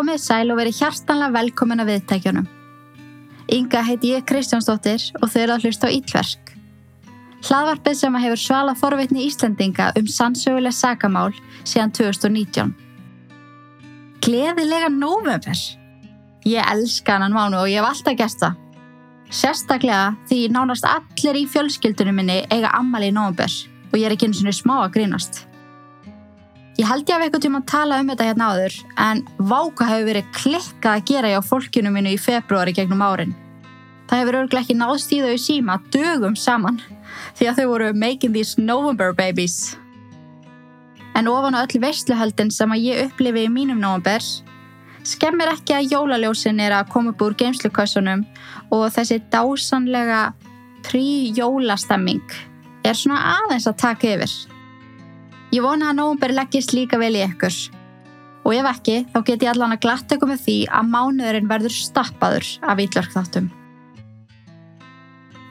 Komið sæl og verið hjartanlega velkomin að viðtækjunum. Inga heiti ég Kristjánsdóttir og þau eru að hlusta á Ítverk. Hlaðvarpið sem hefur svala forvitni Íslendinga um sannsöguleg sagamál síðan 2019. Gleðilega november! Ég elska hann mánu og ég hef alltaf gert það. Sérstaklega því nánast allir í fjölskyldunum minni eiga ammali november og ég er ekki eins og smá að grínast. Ég held ég af eitthvað tíma að tala um þetta hérna áður en váka hefur verið klikkað að gera ég á fólkinu mínu í februari gegnum árin. Það hefur örglega ekki náðst í þau síma dögum saman því að þau voru making these November babies. En ofan á öll veistluhöldin sem að ég upplifi í mínum November skemmir ekki að jólaljósin er að koma upp úr geimslukassunum og þessi dásanlega prí-jólastemming er svona aðeins að taka yfir. Ég vona að nógumber leggist líka vel í ykkur. Og ef ekki, þá get ég allan að glatta ykkur með því að mánuðurinn verður stappaður af ítlörkþáttum.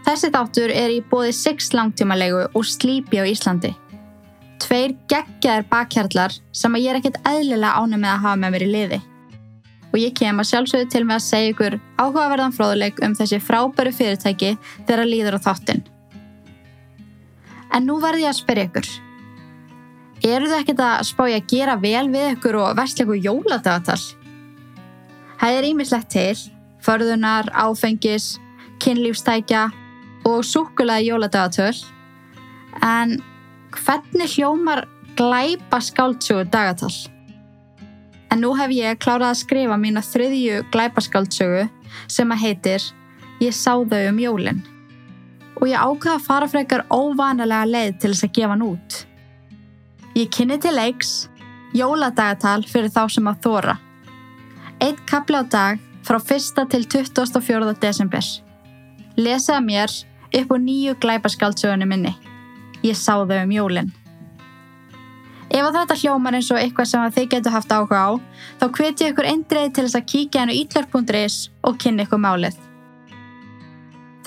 Þessi þáttur er í bóði 6 langtímalegu og slípi á Íslandi. Tveir geggjaðir bakhjarlar sem að ég er ekkert eðlilega ánum með að hafa með mér í liði. Og ég kem að sjálfsögðu til með að segja ykkur áhugaverðan fróðuleik um þessi frábæru fyrirtæki þegar líður á þáttin. En nú verði ég að spyrja ykkur. Eru þið ekkert að spája að gera vel við ykkur og versleiku jóladagatal? Það er ímislegt til, förðunar, áfengis, kynlífstækja og súkulega jóladagatöl. En hvernig hljómar glæpa skáldsögu dagatal? En nú hef ég klárað að skrifa mína þriðju glæpa skáldsögu sem að heitir Ég sá þau um jólinn. Og ég ákvaða að fara frekar óvanalega leið til þess að gefa hann út. Ég kynni til leiks, jóladagatal fyrir þá sem að þóra. Eitt kapli á dag frá 1. til 24. desember. Lesaða mér upp á nýju glæpaskáldsögunni minni. Ég sá þau um jólinn. Ef að þetta hljómar eins og eitthvað sem þið getur haft áhuga á, þá hveti ég ykkur eindreið til þess að kíkja hennu ítlar.is og kynni ykkur málið.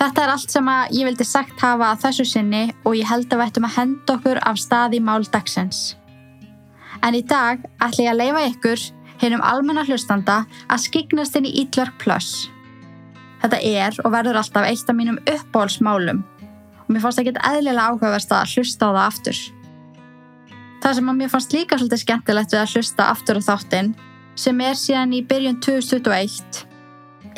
Þetta er allt sem að ég vildi sagt hafa að þessu sinni og ég held að við ættum að henda okkur af stað í mál dagsins. En í dag ætla ég að leifa ykkur hennum almenna hlustanda að skiknast inn í Ítlark Plus. Þetta er og verður alltaf eitt af mínum uppbólsmálum og mér fannst ekki eðlilega áhugaverst að hlusta á það aftur. Það sem að mér fannst líka svolítið skemmtilegt við að hlusta aftur á þáttinn sem er síðan í byrjun 2021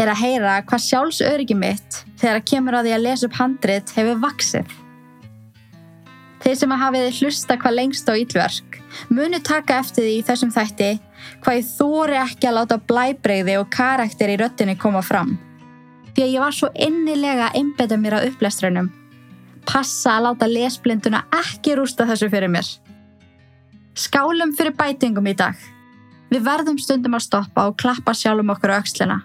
er að heyra hvað sjálfsöryggi mitt þegar að kemur að því að lesa upp handrit hefur vaksið. Þeir sem að hafið hlusta hvað lengst á ítlverk munu taka eftir því þessum þætti hvað ég þóri ekki að láta blæbreyði og karakter í röttinni koma fram. Því að ég var svo innilega að einbeta mér á upplestrunum. Passa að láta lesblinduna ekki rústa þessu fyrir mér. Skálum fyrir bætingum í dag. Við verðum stundum að stoppa og klappa sjálfum okkur á aukslina.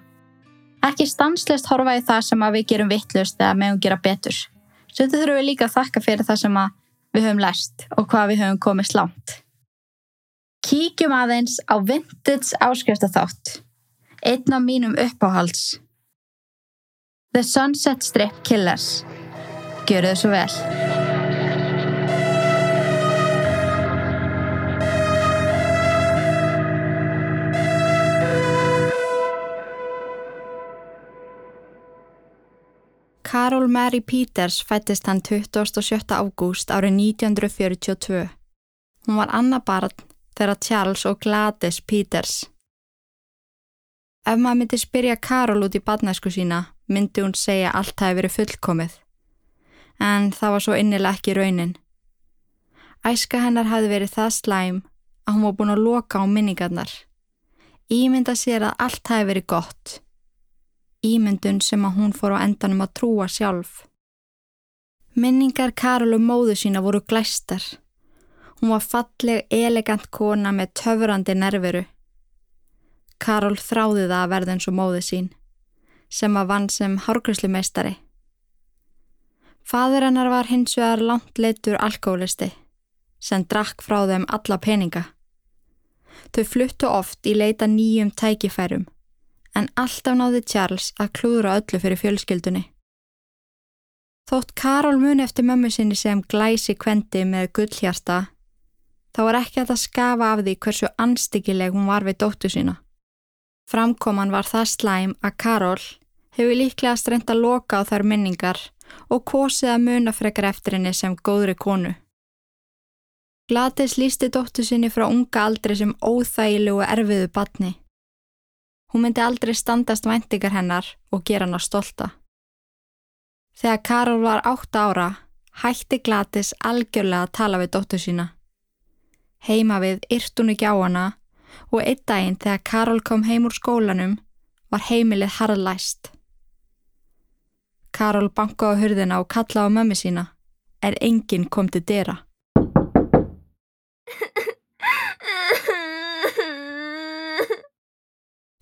Ekki stanslist horfa í það sem við gerum vittlust eða meðum gera betur. Stundu þurfum við líka að þakka fyrir það sem við höfum læst og hvað við höfum komið slánt. Kíkjum aðeins á Vintage áskriftaþátt. Einn af mínum uppáhalds. The Sunset Strip Killers. Gjöru þau svo vel. Carol Mary Peters fættist hann 27. ágúst árið 1942. Hún var annað barn þegar Charles og Gladys Peters. Ef maður myndi spyrja Carol út í badnæsku sína, myndi hún segja allt hafi verið fullkomið. En það var svo innilega ekki raunin. Æska hennar hafi verið það slæm að hún var búin að loka á minningarnar. Ímynda sér að allt hafi verið gott ímyndun sem að hún fór á endanum að trúa sjálf. Minningar Karolu móðu sína voru glæstar. Hún var falleg, elegant kona með töfrandi nerveru. Karol þráði það að verða eins og móðu sín, sem að vann sem hárgryslumeistari. Fadur hennar var hins vegar langt leitur alkólisti, sem drakk frá þeim alla peninga. Þau fluttu oft í leita nýjum tækifærum en alltaf náði Charles að klúðra öllu fyrir fjölskyldunni. Þótt Karol muni eftir mömmu sinni sem glæsi kvendi með gullhjarta, þá var ekki að það skafa af því hversu anstíkileg hún var við dóttu sína. Framkoman var það slæm að Karol hefur líklega streynt að loka á þær minningar og kosið að muna frekar eftir henni sem góðri konu. Glatis lísti dóttu sinni frá unga aldri sem óþægilegu erfiðu batni. Hún myndi aldrei standast væntingar hennar og gera hann á stolta. Þegar Karol var 8 ára, hætti Glatis algjörlega að tala við dóttu sína. Heima við yrt hún ekki á hana og einn daginn þegar Karol kom heim úr skólanum var heimilið harðlæst. Karol banka á hurðina og kalla á mömmu sína, er enginn kom til dera.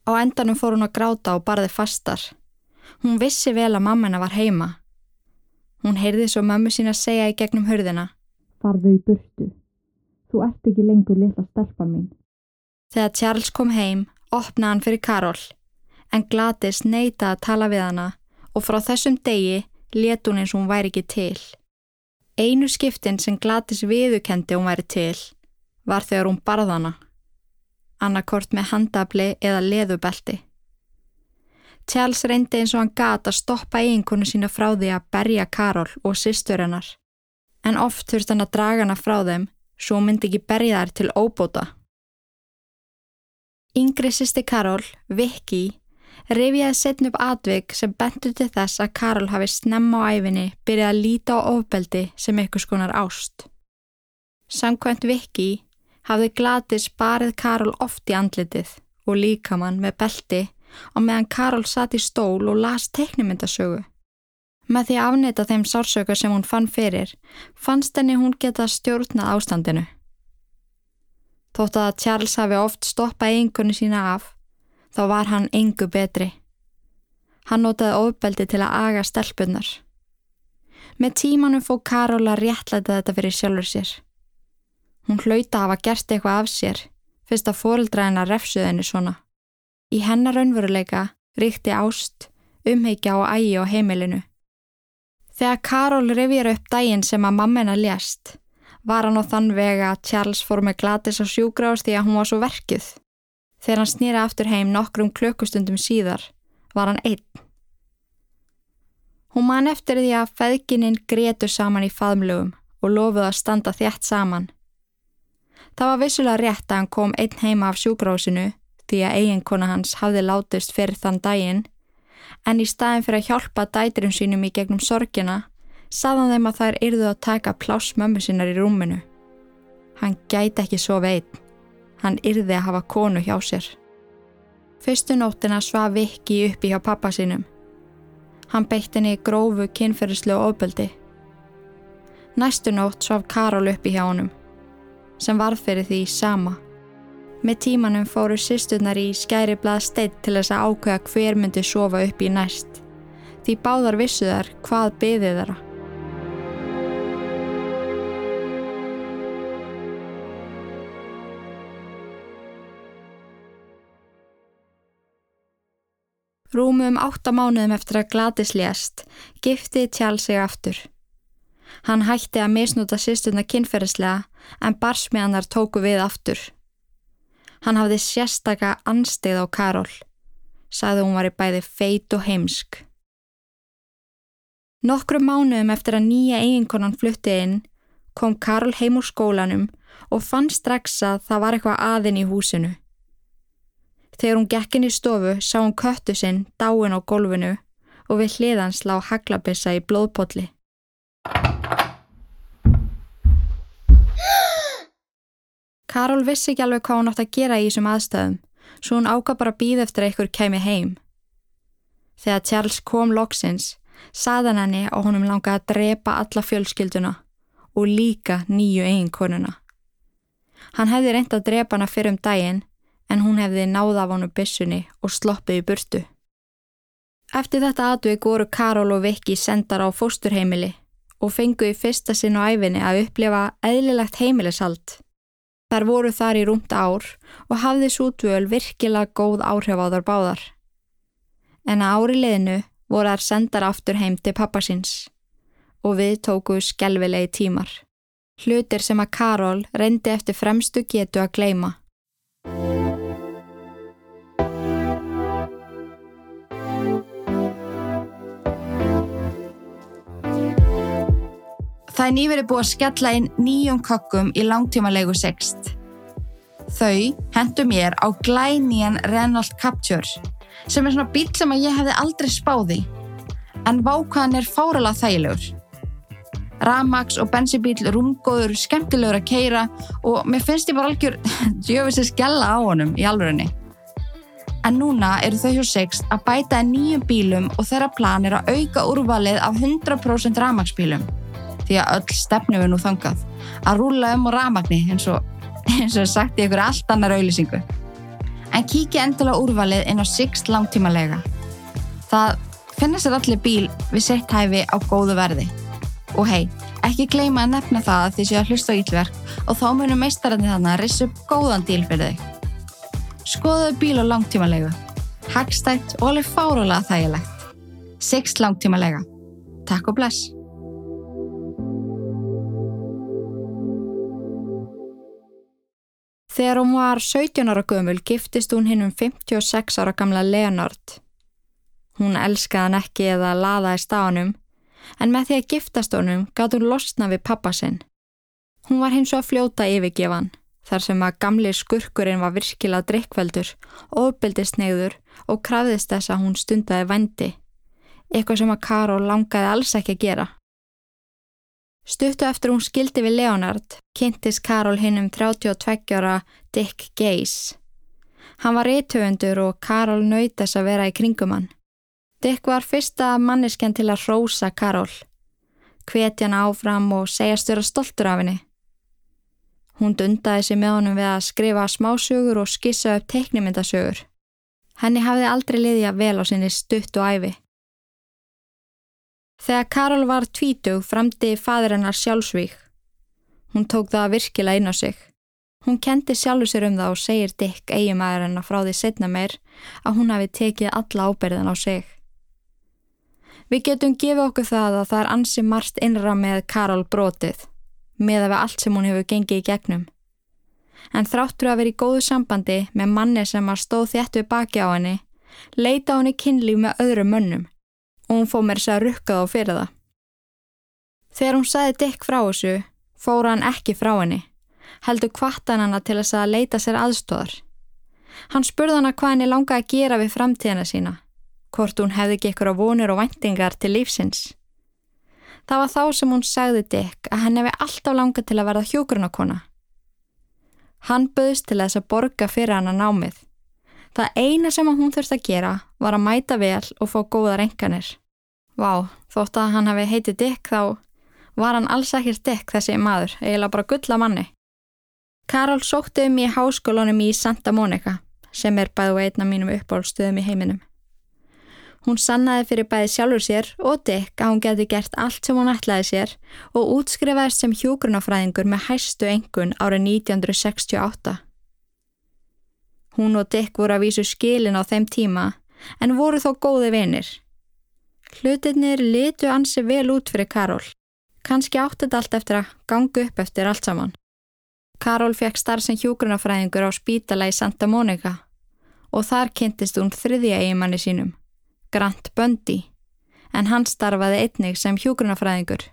Á endanum fór hún að gráta og barði fastar. Hún vissi vel að mammana var heima. Hún heyrði svo mömmu sína segja í gegnum hurðina. Farðu í burtu. Þú ert ekki lengur litla stelpan mín. Þegar Charles kom heim, opnaði hann fyrir Karol, en Gladys neyta að tala við hana og frá þessum degi let hún eins og hún væri ekki til. Einu skiptin sem Gladys viðukendi hún væri til var þegar hún barðana, annarkort með handabli eða leðubelti. Charles reyndi eins og hann gata að stoppa eiginkonu sína frá því að berja Karol og sýstur hennar, en oft þurft hann að draga hana frá þeim svo myndi ekki berja þær til óbóta. Yngri sýsti Karol, Vicky, rifjaði setn upp atvig sem bentur til þess að Karol hafi snemma á æfinni byrjað að líta á ofbeldi sem eitthvað skonar ást. Samkvæmt Vicky hafði Gladys barið Karol oft í andlitið og líkamann með belti á meðan Karol satt í stól og las teiknumyndasögu. Með því að afnita þeim sársöku sem hún fann fyrir, fannst henni hún geta stjórnað ástandinu. Þótt að Charles hafi oft stoppað einhvernu sína af, þá var hann engu betri. Hann notaði ofbeldi til að aga stelpunar. Með tímanum fóð Karola réttlæta þetta fyrir sjálfur sér. Hún hlauta hafa gert eitthvað af sér, fyrst að fórildræðina refsuðinni svona. Í hennar raunveruleika ríkti ást, umheikja og ægi á heimilinu. Þegar Karol revir upp daginn sem að mammina lést, var hann á þann vega að Charles fór með glatis á sjúgráðs því að hún var svo verkið. Þegar hann snýra aftur heim nokkrum klökkustundum síðar var hann einn. Hún man eftir því að feðgininn gretu saman í faðmlögum og lofuð að standa þjætt saman. Það var vissulega rétt að hann kom einn heima af sjúgráðsinu því að eiginkona hans hafði látist fyrir þann daginn en í staðin fyrir að hjálpa dæturum sínum í gegnum sorgina saðan þeim að þær yrðu að taka pláss mömmu sinnar í rúminu. Hann gæti ekki svo veit. Hann yrði að hafa konu hjá sér. Fyrstu nóttina svaf Viki uppi hjá pappa sínum. Hann beitt henni grófu kynferðislu og ofbeldi. Næstu nótt svaf Karol uppi hjá honum, sem varð fyrir því sama. Með tímanum fóru sýsturnar í skæri blað steitt til þess að ákveða hver myndi sofa uppi í næst. Því báðar vissuðar hvað byðið þeirra. Rúmum átta mánuðum eftir að Gladys lést, giftið Tjál sig aftur. Hann hætti að misnúta sýstuna kynferðislega en barsmiðanar tóku við aftur. Hann hafði sérstaka anstegð á Karol, sagði hún var í bæði feit og heimsk. Nokkru mánuðum eftir að nýja eiginkonan flutti inn kom Karol heim úr skólanum og fann strax að það var eitthvað aðinn í húsinu. Þegar hún gekk inn í stofu sá hún köttu sinn dáin á gólfinu og við hliðans lág haglabissa í blóðpolli. Karol vissi ekki alveg hvað hún átt að gera í þessum aðstöðum, svo hún ákvað bara býð eftir að ykkur kemi heim. Þegar Charles kom loksins, saðan henni og honum langaði að drepa alla fjölskylduna og líka nýju eiginkonuna. Hann hefði reynd að drepa hana fyrir um daginn en hún hefði náð af honu bissunni og sloppið í burtu. Eftir þetta atvik voru Karol og Viki sendar á fósturheimili og fengu í fyrsta sinn á æfinni að upplifa eðlilegt heimilisald. Þar voru þar í rúmt ár og hafði sútvöl virkilega góð áhrif á þar báðar. En að ári leðinu voru þar sendar aftur heim til pappasins og við tóku skelvilegi tímar. Hlutir sem að Karol reyndi eftir fremstu getu að gleima. Það er nýverið búið að skella inn nýjum kökkum í langtímalegu sext. Þau hendu mér á glænían Renault Captur sem er svona bíl sem ég hefði aldrei spáði en vákaðan er fárala þægilegur. Ramax og bensibíl rungóður, skemmtilegur að keira og mér finnst ég bara algjör djöfis að skella á honum í alvörunni. En núna eru þau hjá Sixt að bæta nýjum bílum og þeirra plan er að auka úrvalið af 100% Ramax bílum. Því að öll stefnum við nú þangað. Að rúla um á Ramagni eins og, eins og sagt í ykkur allt annar auðlýsingu. En kíkja endilega úrvalið inn á Sixt langtímalega. Það finnir sér allir bíl við sett hæfi á góðu verði. Og hei, ekki gleyma að nefna það að þið séu að hlusta á ílverk og þá munum meistarandi þannig að rissa upp góðan díl fyrir þau. Skoðuðu bíl á langtímalegu. Hagstætt og alveg fárólega þægilegt. Sixt langtímalega. Takk og bless. Þegar hún var 17 ára gömul giftist hún hinn um 56 ára gamla Leonard. Hún elskaði hann ekki eða laðaði stáðanum en með því að giftast honum gátt hún losna við pappa sinn. Hún var hins og að fljóta yfirgefan þar sem að gamli skurkurinn var virkilega drikkveldur, ofbildisnegður og krafðist þess að hún stundaði vendi, eitthvað sem að Karol langaði alls ekki að gera. Stuttu eftir hún skildi við Leonard, kynntist Karol hinn um 32 ára Dick Gaze. Hann var reytöfundur og Karol nöytast að vera í kringum hann. Dick var fyrsta manneskjan til að rósa Karol, hvetja hann áfram og segja störa stoltur af henni. Hún dundaði sig með honum við að skrifa smásögur og skissa upp teiknimyndasögur. Henni hafði aldrei liðja vel á sinni stutt og æfi. Þegar Karol var tvítug framdi fadur hennar sjálfsvík. Hún tók það virkilega inn á sig. Hún kendi sjálfur sér um það og segir Dick eigumæður hennar frá því setna meir að hún hafi tekið alla ábyrðan á sig. Við getum gefið okkur það að það er ansi margt innra með Karol brotið, með að við allt sem hún hefur gengið í gegnum. En þráttur að vera í góðu sambandi með manni sem að stóð þétt við baki á henni, leita henni kynlíf með öðrum mönnum og hún fóð mér þess að rukka þá fyrir það. Þegar hún sagði Dick frá þessu, fóra hann ekki frá henni, heldur kvartan hana til þess að leita sér aðstóðar. Hann spurði hana hvað henni langaði að gera við framtíðina sína hvort hún hefði ekki ykkur á vonir og vendingar til lífsins. Það var þá sem hún sagði Dick að henn hefði alltaf langað til að verða hjógrunarkona. Hann böðst til þess að borga fyrir hann að námið. Það eina sem hún þurfti að gera var að mæta vel og fá góða renganir. Vá, þótt að hann hefði heitið Dick þá var hann alls ekkert Dick þessi maður, eiginlega bara gulla manni. Karol sótti um í háskólunum í Santa Monica sem er bæðu einna mínum uppbólstöðum í heiminum. Hún sannaði fyrir bæði sjálfur sér og Dick að hún geti gert allt sem hún ætlaði sér og útskrifaðist sem hjógrunafræðingur með hæstu engun árið 1968. Hún og Dick voru að vísu skilin á þeim tíma en voru þó góði vinir. Hlutinir litu ansi vel út fyrir Karol. Kanski átti þetta allt eftir að ganga upp eftir allt saman. Karol fekk starf sem hjógrunafræðingur á spítala í Santa Monica og þar kynntist hún þriðja eigimanni sínum. Grant Bundy, en hann starfaði einnig sem hjúgrunafræðingur.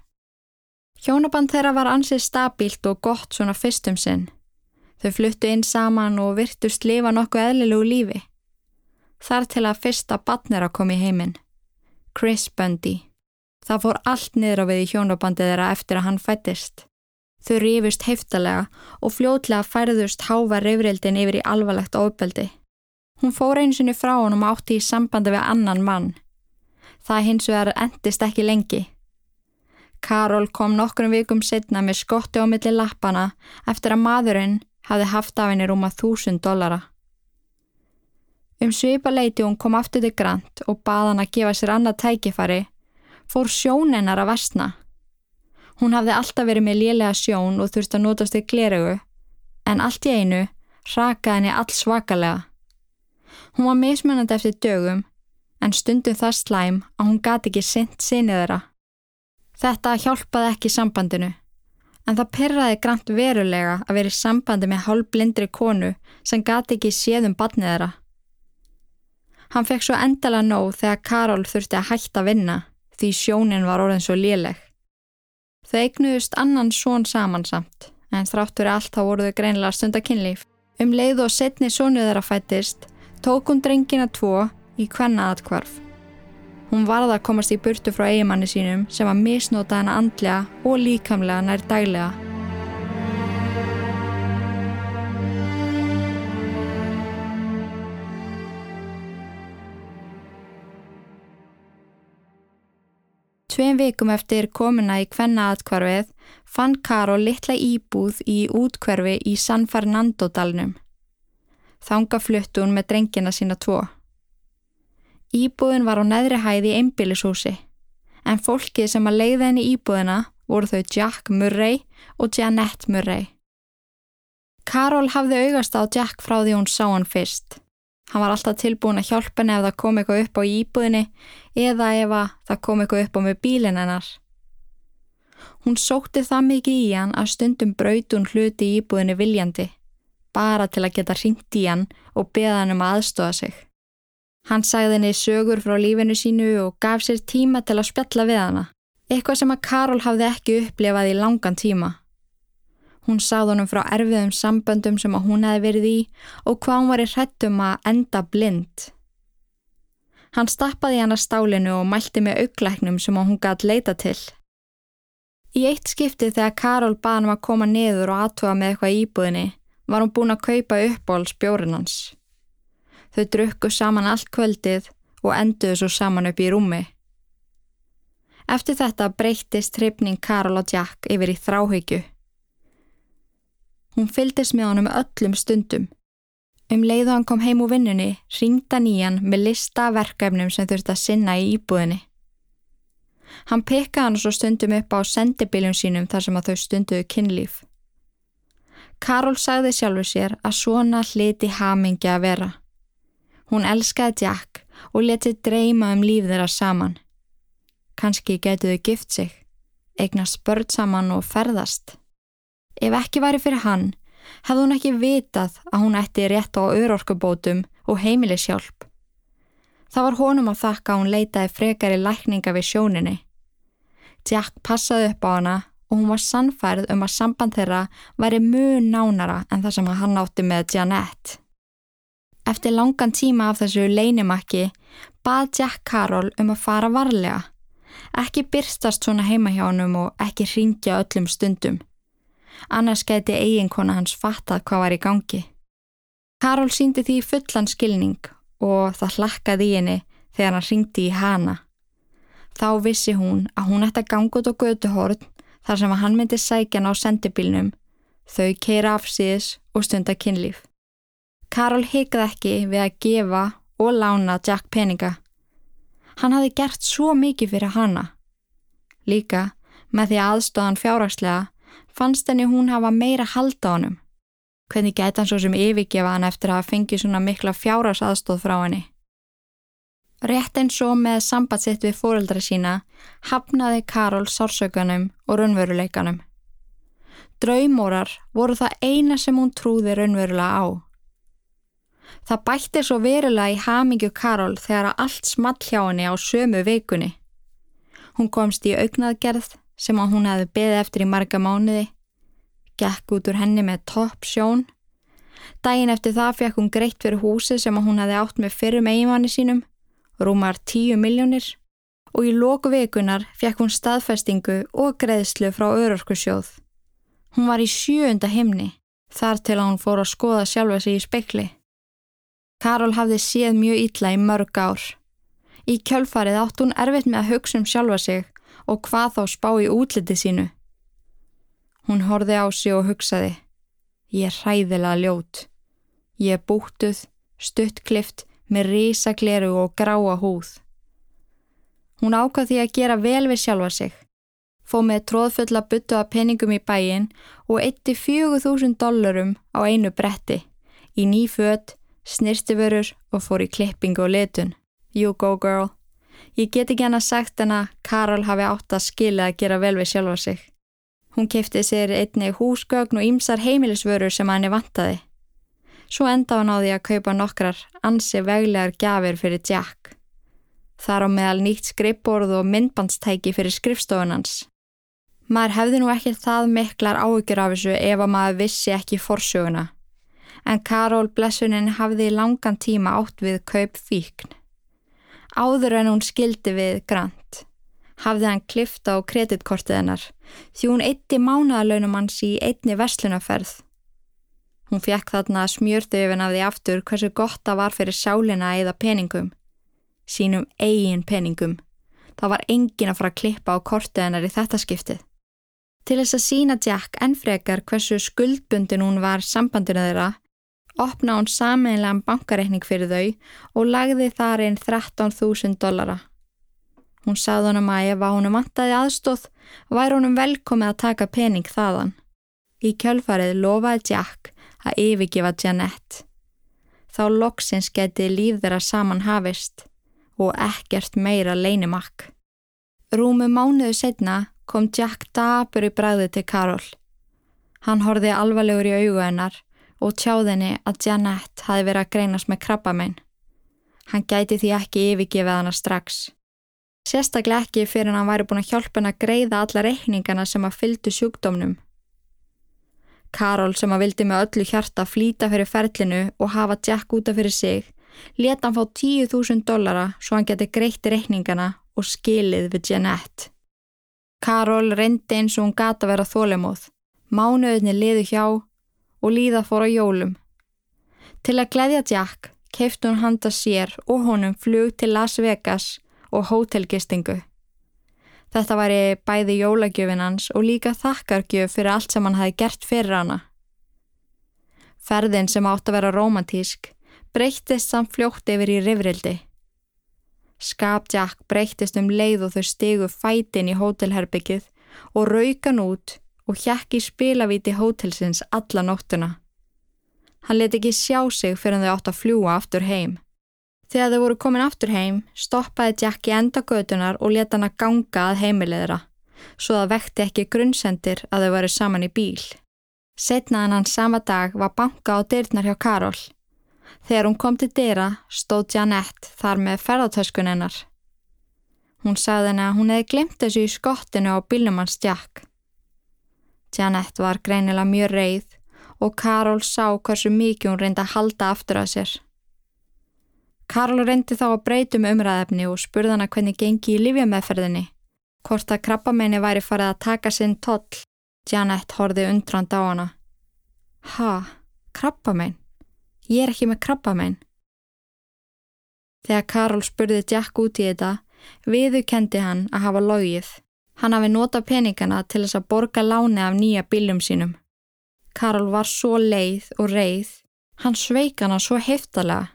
Hjónaband þeirra var ansið stabílt og gott svona fyrstum sinn. Þau fluttu inn saman og virtust lifa nokkuð eðlilugu lífi. Þar til að fyrsta batnir að koma í heiminn. Chris Bundy. Það fór allt niður á við í hjónabandið þeirra eftir að hann fættist. Þau rífust heftalega og fljótlega færðust háva reyfrildin yfir í alvarlegt óbeldi. Hún fór einu sinni frá honum átti í sambandi við annan mann. Það hins vegar endist ekki lengi. Karol kom nokkrum vikum setna með skotti á milli lappana eftir að maðurinn hafi haft af henni rúma þúsund dollara. Um svipa leiti hún kom aftur til Grant og bað hann að gefa sér annað tækifari, fór sjónennar að versna. Hún hafði alltaf verið með lélega sjón og þurfti að notast í glerögu, en allt í einu rakaði henni alls svakalega. Hún var mismunandi eftir dögum en stundum það slæm að hún gati ekki sint sinni þeirra. Þetta hjálpaði ekki sambandinu en það perraði grænt verulega að vera í sambandi með hálfblindri konu sem gati ekki séðum badnið þeirra. Hann fekk svo endala nóg þegar Karol þurfti að hætta að vinna því sjónin var orðin svo léleg. Þau eignuðust annan són samansamt, en þráttur allt þá voru þau greinilega stundakinnlíf. Um leið og setni sónuð þeirra fættist, tók hún drengina tvo í hvenna aðkvarf. Hún varða að komast í burtu frá eigimanni sínum sem var misnótað hana andlega og líkamlega nær daglega. Tveim vikum eftir komuna í hvenna aðkvarfið fann Karol litla íbúð í útkverfi í San Fernando dalnum. Þanga fluttu hún með drengina sína tvo. Íbúðin var á neðri hæði í einbílishúsi, en fólkið sem að leiða henni íbúðina voru þau Jack Murray og Janette Murray. Karol hafði augast á Jack frá því hún sá hann fyrst. Hann var alltaf tilbúin að hjálpa henni ef það kom eitthvað upp á íbúðinni eða ef það kom eitthvað upp á með bílinn hennar. Hún sótti það mikið í hann að stundum brautun hluti íbúðinni viljandi, bara til að geta ringt í hann og beða hann um að aðstofa sig. Hann sagði henni sögur frá lífinu sínu og gaf sér tíma til að spjalla við hana, eitthvað sem að Karol hafði ekki upplefað í langan tíma. Hún sagði honum frá erfiðum samböndum sem að hún hefði verið í og hvað hún var í hrettum að enda blind. Hann stappaði hann að stálinu og mælti með auglæknum sem hún gæti leita til. Í eitt skipti þegar Karol baði hann um að koma niður og aðtuga með eitthvað íbúðinni var hún búin að kaupa uppbóls bjórin hans. Þau drukku saman allt kvöldið og enduðu svo saman upp í rúmi. Eftir þetta breyttist trefning Karol og Jack yfir í þráhyggju. Hún fyldist með honum öllum stundum. Um leið og hann kom heim úr vinnunni, ringda nýjan með lista verkefnum sem þurfti að sinna í íbúðinni. Hann pekkaði hann svo stundum upp á sendibiljum sínum þar sem að þau stunduðu kynlíf. Karol sagði sjálfur sér að svona hliti hamingi að vera. Hún elskaði Jack og letið dreyma um líf þeirra saman. Kanski getuðu gift sig, eignast börn saman og ferðast. Ef ekki væri fyrir hann, hefði hún ekki vitað að hún ætti rétt á örorkubótum og heimilishjálp. Það var honum að þakka að hún leitaði frekari lækninga við sjóninni. Jack passaði upp á hana og hún var sannfærið um að samband þeirra væri mjög nánara en það sem hann átti með Janette. Eftir langan tíma af þessu leinimakki bað Jack Carroll um að fara varlega. Ekki byrstast svona heima hjá hann og ekki ringja öllum stundum annars geti eiginkona hans fattað hvað var í gangi. Karol síndi því fullan skilning og það hlakkaði í henni þegar hann ringdi í hana. Þá vissi hún að hún ætti að ganga út á göduhórn þar sem hann myndi sækjan á sendibilnum, þau keira afsíðis og stunda kynlíf. Karol higði ekki við að gefa og lána Jack peninga. Hann hafi gert svo mikið fyrir hana. Líka með því aðstóðan fjárhagslega fannst henni hún hafa meira halda á hannum. Hvernig gæti hann svo sem yfirgefa hann eftir að hafa fengið svona mikla fjárars aðstóð frá henni? Rétt eins og með sambandsitt við fóreldra sína hafnaði Karol sársökanum og raunveruleikanum. Draumórar voru það eina sem hún trúði raunverulega á. Það bætti svo verulega í hamingju Karol þegar allt small hjá henni á sömu veikunni. Hún komst í augnaðgerð sem að hún hefði beðið eftir í marga mánuði, gekk út úr henni með topp sjón. Dægin eftir það fekk hún greitt fyrir húsi sem að hún hefði átt með fyrrum eiginmanni sínum, rúmar 10 miljónir og í lóku vikunar fekk hún staðfestingu og greiðslu frá örorkusjóð. Hún var í sjöunda himni, þar til að hún fór að skoða sjálfa sig í spekli. Karol hafði séð mjög illa í mörg ár. Í kjölfarið átt hún erfitt með að hugsa um sjálfa sig og hvað þá spá í útliti sínu. Hún horfi á sig og hugsaði, ég er hræðilega ljót. Ég er búttuð, stuttklift, með rísakleru og gráa húð. Hún ákvað því að gera vel við sjálfa sig. Fó með tróðfull að byttu að peningum í bæin og eitti 4.000 dollarum á einu bretti, í ný född, snirtiförur og fór í klippingu og letun. You go girl. Ég get ekki hann að sagt en að Karol hafi átt að skilja að gera vel við sjálfa sig. Hún kefti sér einni húsgögn og ýmsar heimilisvörur sem hann er vantaði. Svo enda hann á því að kaupa nokkrar ansi veglegar gafir fyrir Jack. Þar á meðal nýtt skrippborð og myndbandstæki fyrir skrifstofunans. Maður hefði nú ekki það miklar áhyggjur af þessu ef að maður vissi ekki forsöguna. En Karol Blessunin hafði í langan tíma átt við kaup fíkn. Áður en hún skildi við Grant hafði hann klifta á kreditkortið hennar því hún eitti mánaðalönum hans í einni verslunaferð. Hún fekk þarna smjörðöfin af því aftur hversu gott það var fyrir sjálina eða peningum. Sínum eigin peningum. Það var engin að fara að klippa á kortið hennar í þetta skiptið. Til þess að sína Jack ennfrekar hversu skuldbundin hún var sambandinu þeirra, opna hún saminlegan bankareikning fyrir þau og lagði þar inn 13.000 dollara. Hún sagði honum að ef að honum vantaði aðstóð væri honum velkomið að taka pening þaðan. Í kjölfarið lofaði Jack að yfirgefa Janette. Þá loksins geti líf þeirra saman hafist og ekkert meira leinimakk. Rúmu mánuðu setna kom Jack dabur í bræði til Karol. Hann horfið alvarlegur í augu hennar og tjáðinni að Janette hafi verið að greinast með krabbamein. Hann gæti því ekki yfirgefið hana strax. Sérstaklega ekki fyrir hann væri búin að hjálpa hann að greiða alla reikningana sem að fyldu sjúkdómnum. Karol sem að vildi með öllu hjarta flýta fyrir ferlinu og hafa Jack útaf fyrir sig, leta hann fá 10.000 dollara svo hann geti greitt reikningana og skilið við Jeanette. Karol reyndi eins og hún gata vera þólemóð, mánuðinni liðu hjá og líða fór á jólum. Til að gleyðja Jack keiftu hún handa sér og honum flug til Las Vegas og hótelgistingu. Þetta væri bæði jólagjöfin hans og líka þakkargjöf fyrir allt sem hann hafi gert fyrir hana. Ferðin sem átt að vera romantísk breyttist samt fljótt yfir í rifrildi. Skapjack breyttist um leið og þau stegu fætin í hótelherbyggið og raukan út og hjekk í spilavíti hótelsins alla nóttuna. Hann let ekki sjá sig fyrir að þau átt að fljúa aftur heim. Þegar þau voru komin aftur heim, stoppaði Jack í enda gödunar og leta hann að ganga að heimilegðra, svo það vekti ekki grunnsendir að þau varu saman í bíl. Setnaðan hann sama dag var banka á dyrnar hjá Karol. Þegar hún kom til dyra, stóð Janette þar með ferðartöskun hennar. Hún sagði henni að hún hefði glemt þessu í skottinu á bílum hans Jack. Janette var greinilega mjög reið og Karol sá hversu mikið hún reyndi að halda aftur að sér. Karl reyndi þá að breytum umræðefni og spurði hana hvernig gengi í livjameðferðinni. Hvort að krabbamenni væri farið að taka sinn toll. Janet horfið undrand á hana. Ha, krabbamenn? Ég er ekki með krabbamenn. Þegar Karl spurði Jack út í þetta, viðukendi hann að hafa logið. Hann hafi nota peningana til þess að borga láni af nýja bílum sínum. Karl var svo leið og reið. Hann sveik hana svo heftalega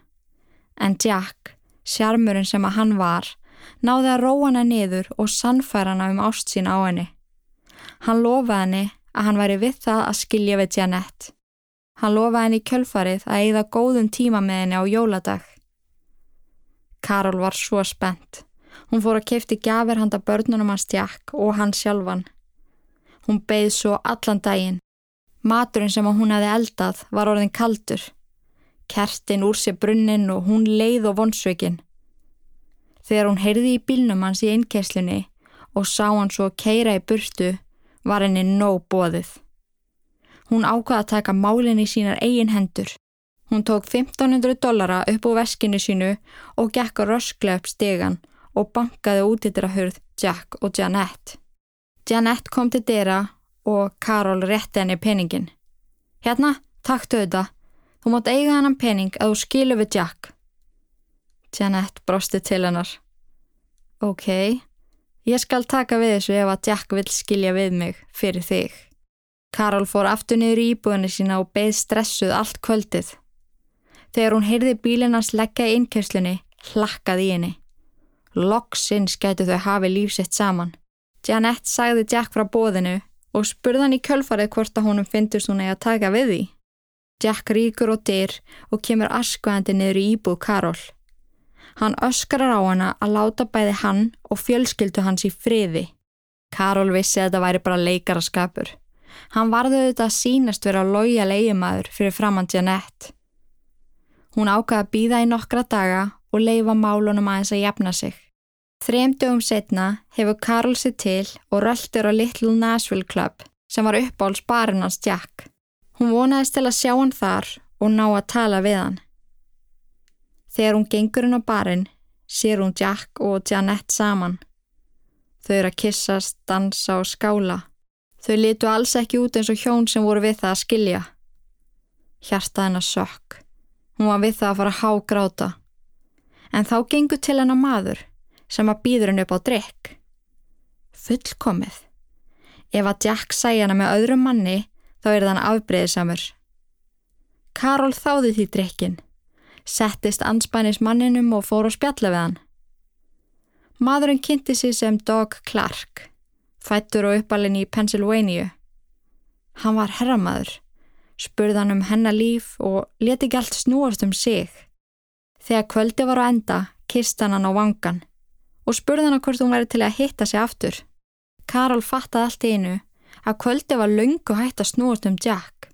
en Jack, sjarmurinn sem að hann var, náði að róa hana niður og sannfæra hana um ást sín á henni. Hann lofaði henni að hann væri við það að skilja við Janette. Hann lofaði henni í kjölfarið að eigða góðum tíma með henni á jóladag. Karol var svo spennt. Hún fór að kefti gafir handa börnunum hans Jack og hann sjálfan. Hún beigð svo allan daginn. Maturinn sem hún hefði eldað var orðin kaldur kertin úr sér brunnin og hún leið og vonsveikin. Þegar hún heyrði í bílnum hans í einnkeslunni og sá hann svo keira í burtu var henni nóg bóðið. Hún ákvaði að taka málinn í sínar eigin hendur. Hún tók 1500 dollara upp á veskinu sínu og gekk að röskla upp stegan og bankaði út í þeirra hurð Jack og Janette. Janette kom til þeirra og Karol rétti henni peningin. Hérna, takktu þetta. Þú mátt eiga hann pening að þú skilu við Jack. Janet brosti til hennar. Ok, ég skal taka við þessu ef að Jack vil skilja við mig fyrir þig. Karol fór aftur niður í íbúinu sína og beð stressuð allt kvöldið. Þegar hún heyrði bílinans leggja í innkjöfslunni, hlakkaði í henni. Loksins gætu þau hafi lífsitt saman. Janet sagði Jack frá bóðinu og spurðan í kjölfarið hvort að honum finnst hún eigi að taka við því. Jack ríkur og dyr og kemur askvæðandi niður í íbúð Karol. Hann öskrar á hana að láta bæði hann og fjölskyldu hans í friði. Karol vissi að þetta væri bara leikaraskapur. Hann varði auðvitað að sínast vera að loja leiðumæður fyrir framand Janette. Hún ákvaði að býða í nokkra daga og leifa málunum aðeins að jafna sig. Þrejum dögum setna hefur Karl sér til og röldur á Little Nashville Club sem var uppáls barinans Jack. Hún vonaðist til að sjá hann þar og ná að tala við hann. Þegar hún gengur inn á barin sér hún Jack og Janette saman. Þau eru að kissast, dansa og skála. Þau litu alls ekki út eins og hjón sem voru við það að skilja. Hjarta hennar sökk. Hún var við það að fara að há gráta. En þá gengur til hennar maður sem að býður henn upp á drikk. Fullkomið. Ef að Jack sæja hana með öðrum manni þá er þann afbreyðisamur. Karol þáði því drikkin, settist anspænis manninum og fór á spjalla við hann. Madurinn kynnti sig sem Dog Clark, fættur og uppalinn í Pennsylvania. Hann var herramaður, spurði hann um hennar líf og leti allt snúast um sig. Þegar kvöldi var á enda, kist hann hann á vangan og spurði hann hvort hún væri til að hitta sig aftur. Karol fattaði allt í einu að kvöldi var laungu hægt að snúast um Jack.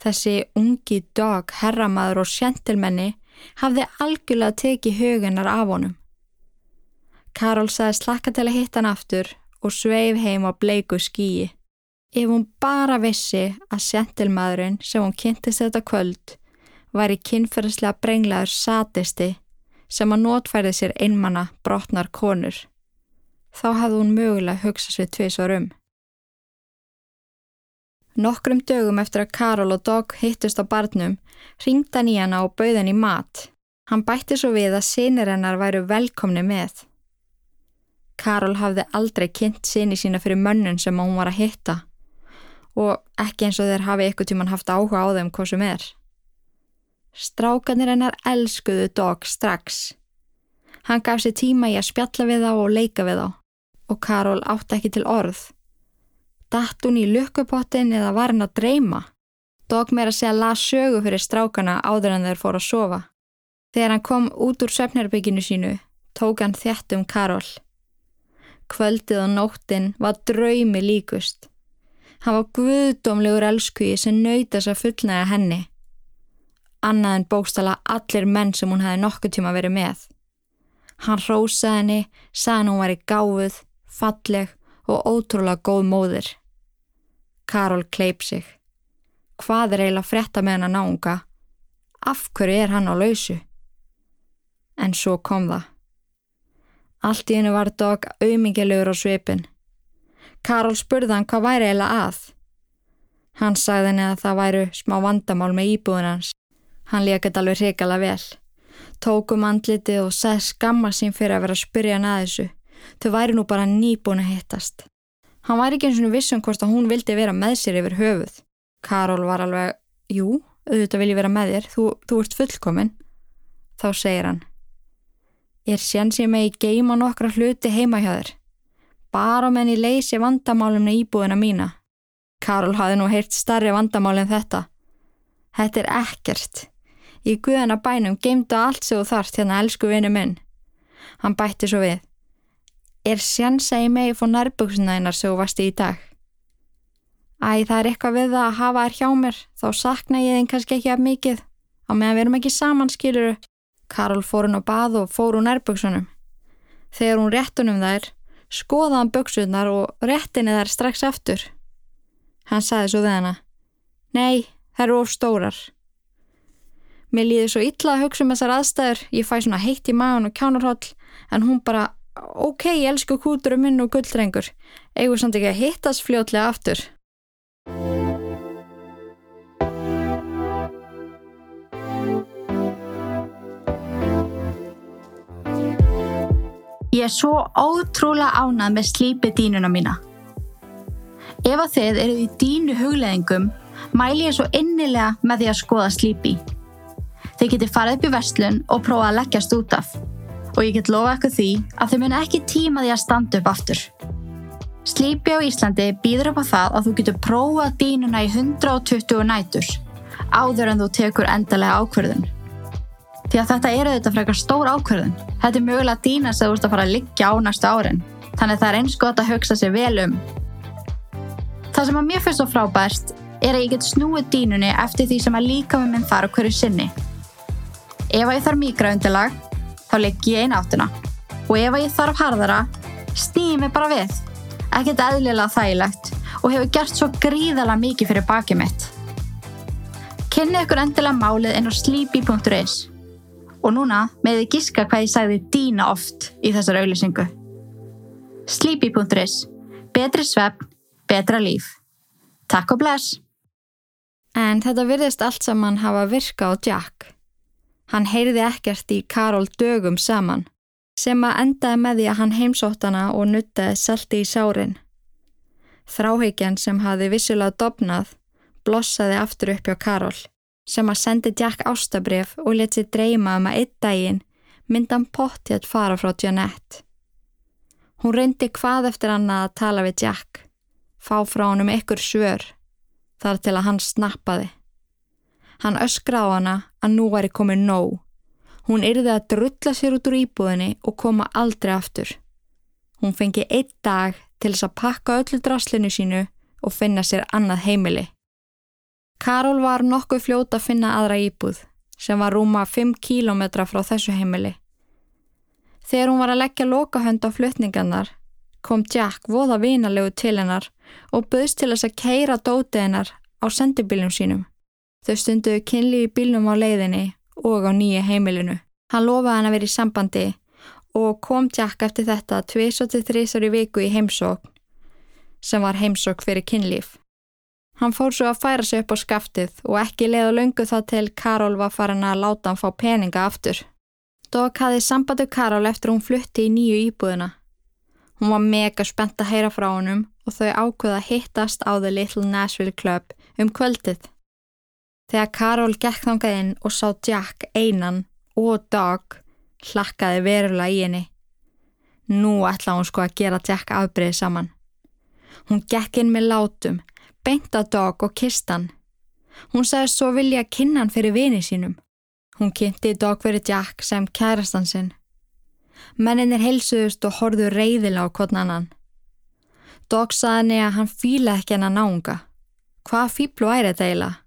Þessi ungi dog, herramaður og sjentilmenni hafði algjörlega tekið hugunar af honum. Karol sagði slakka til að hitta hann aftur og sveif heim á bleiku skíi. Ef hún bara vissi að sjentilmaðurinn sem hún kynntist þetta kvöld var í kynferðslega brenglaður satisti sem að notfærið sér einmanna brotnar konur. Þá hafði hún mögulega hugsað sér tviðsvar um. Nokkrum dögum eftir að Karol og Dog hittust á barnum, ringd hann í hana og bauð henn í mat. Hann bætti svo við að sinir hennar væru velkomni með. Karol hafði aldrei kynnt sinni sína fyrir mönnun sem hún var að hitta og ekki eins og þeir hafi ykkur tíman haft áhuga á þeim hvað sem er. Strákanir hennar elskuðu Dog strax. Hann gaf sér tíma í að spjalla við þá og leika við þá og Karol átti ekki til orð. Datt hún í lukkupottin eða var hann að dreyma? Dog meira segja las sögu fyrir strákana áður en þeir fór að sofa. Þegar hann kom út úr söfnarbygginu sínu, tók hann þett um Karol. Kvöldið og nóttin var draumi líkust. Hann var guðdómlegur elskuji sem nöytast að fullnæga henni annað en bókstala allir menn sem hún hefði nokkuð tíma verið með. Hann rósaði henni, sagði hann hún væri gáfuð, falleg og ótrúlega góð móðir. Karol kleip sig. Hvað er eiginlega frétta með hann að náunga? Af hverju er hann á lausu? En svo kom það. Allt í hennu var dog auðmingilegur á svipin. Karol spurði hann hvað væri eiginlega að. Hann sagði henni að það væru smá vandamál með íbúðinans. Hann lekit alveg hrikala vel. Tókum andlitið og segð skamma sín fyrir að vera að spyrja hann að þessu. Þau væri nú bara nýbúin að hittast. Hann væri ekki eins og vissum hvort að hún vildi vera með sér yfir höfuð. Karol var alveg, jú, auðvitað vil ég vera með þér, þú, þú ert fullkominn. Þá segir hann, er séns ég með í geima nokkra hluti heima hjá þér. Bara menn ég leysi vandamálumna íbúðina mína. Karol hafði nú heyrt starri vandamál en þetta. Þetta er ekkert. Í guðana bænum geimdu allt sem þú þarft hérna elsku vinnu minn. Hann bætti svo við. Er sjansa í megi fór nærböksuna einar sem þú varst í dag? Æ, það er eitthvað við það að hafa þér hjá mér, þá sakna ég þinn kannski ekki af mikið. Á meðan við erum ekki saman, skiluru. Karol fór hún á bað og fór hún nærböksunum. Þegar hún réttunum þær, skoða hann böksunar og réttinni þær strax aftur. Hann saði svo hana. Nei, þær eru of stórar. Mér líði svo illa að hugsa um þessar aðstæður, ég fæ svona heitt í maðan og kjánarhóll, en hún bara, ok, ég elsku kúturum minn og gullrengur, eigur samt ekki að hittast fljótlega aftur. Ég er svo ótrúlega ánað með slípi dínuna mína. Ef að þið eruð í dínu hugleðingum, mæli ég svo innilega með því að skoða slípi. Þið getið farið upp í vestlun og prófað að leggjast út af. Og ég get lofa eitthvað því að þau muni ekki tíma því að standa upp aftur. Sleepy á Íslandi býður upp á það að þú getur prófað dýnuna í 120 nætur áður en þú tekur endalega ákverðun. Því að þetta eru þetta frekar stór ákverðun. Þetta er mögulega dýna sem þú ert að fara að liggja á næstu árin. Þannig það er eins gott að hugsa sér vel um. Það sem að mér finnst svo frábært er að ég get snúið dýnunni eftir því sem að líka með minn þar á hverju sinni. Ef ég þarf mikra undirlag, þá legg ég einn áttuna. og ef ég þarf harðara, snýði mig bara við. Ekkert eðlilega þægilegt og hefur gert svo gríðala mikið fyrir bakið mitt. Kynni ykkur endilega málið inn á sleepy.is og núna með þið giska hvað ég sagði dýna oft í þessar auðlýsingu. Sleepy.is Betri svefn, betra líf. Takk og bless! En þetta virðist allt saman hafa virka á Jack. Hann heyrði ekkert í Karol dögum saman, sem að endaði með því að hann heimsóttana og nuttaði selti í sárin. Þráhyggjan sem hafi vissulega dopnað blossaði aftur upp hjá Karol, sem að sendi Jack ástabref og let sér dreyma um að einn daginn myndan potti að fara frá Janette. Hún reyndi hvað eftir annað að tala við Jack, fá frá hann um ykkur svör, þar til að hann snappaði. Hann öskra á hana að nú væri komið nóg. Hún yrði að drulla sér út úr íbúðinni og koma aldrei aftur. Hún fengi einn dag til þess að pakka öllu draslinu sínu og finna sér annað heimili. Karol var nokkuð fljóta að finna aðra íbúð sem var rúma 5 kílometra frá þessu heimili. Þegar hún var að leggja lokahönd á flutningarnar kom Jack voða vinalegu til hennar og böðst til þess að keira dótið hennar á sendibiljum sínum. Þau stunduðu kynli í bílnum á leiðinni og á nýja heimilinu. Hann lofaði hann að vera í sambandi og kom Jack eftir þetta 2-3 í viku í heimsókn sem var heimsókn fyrir kynlíf. Hann fór svo að færa sig upp á skaftið og ekki leiða löngu þá til Karol var farin að láta hann fá peninga aftur. Dog hafði sambandi Karol eftir hún flutti í nýju íbúðina. Hún var mega spennt að heyra frá honum og þau ákveða hittast á The Little Nashville Club um kvöldið. Þegar Karol gekk þangað inn og sá Jack einan og Dog hlakkaði verulega í henni. Nú ætla hún sko að gera Jack afbreið saman. Hún gekk inn með látum, beint að Dog og kist hann. Hún sagði svo vilja að kynna hann fyrir vini sínum. Hún kynnti Dog fyrir Jack sem kærastan sinn. Menninir heilsuðust og horðu reyðilega á kvotna annan. Dog saði henni að hann fíla ekki henn að náunga. Hvað fíblu æri þetta eiginlega?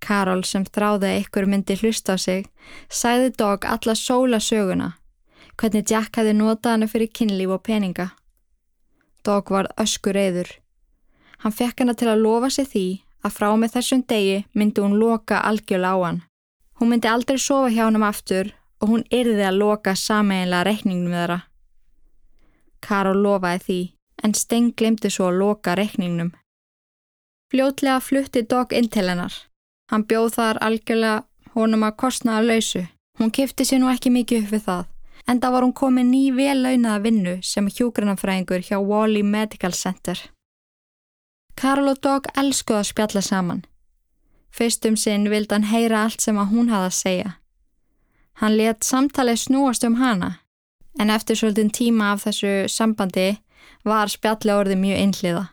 Karol sem þráði að ykkur myndi hlusta á sig, sæði Dog alla sóla söguna, hvernig Jack hefði notað hann fyrir kynlíf og peninga. Dog var öskur eður. Hann fekk hana til að lofa sig því að frá með þessum degi myndi hún loka algjörlega á hann. Hún myndi aldrei sofa hjá hann um aftur og hún yrði að loka sameinlega reikningum við þeirra. Karol lofaði því, en Steng glemdi svo að loka reikningnum. Fljótlega flutti Dog inn til hennar. Hann bjóð þar algjörlega honum að kostna að lausu. Hún kifti sér nú ekki mikið upp við það, en það var hún komið ný vel launaða vinnu sem hjúgrunafræðingur hjá Wally Medical Center. Karl og Dog elskuða að spjalla saman. Fyrstum sinn vildi hann heyra allt sem að hún hafði að segja. Hann let samtalið snúast um hana, en eftir svolítinn tíma af þessu sambandi var spjalli orðið mjög einhliða.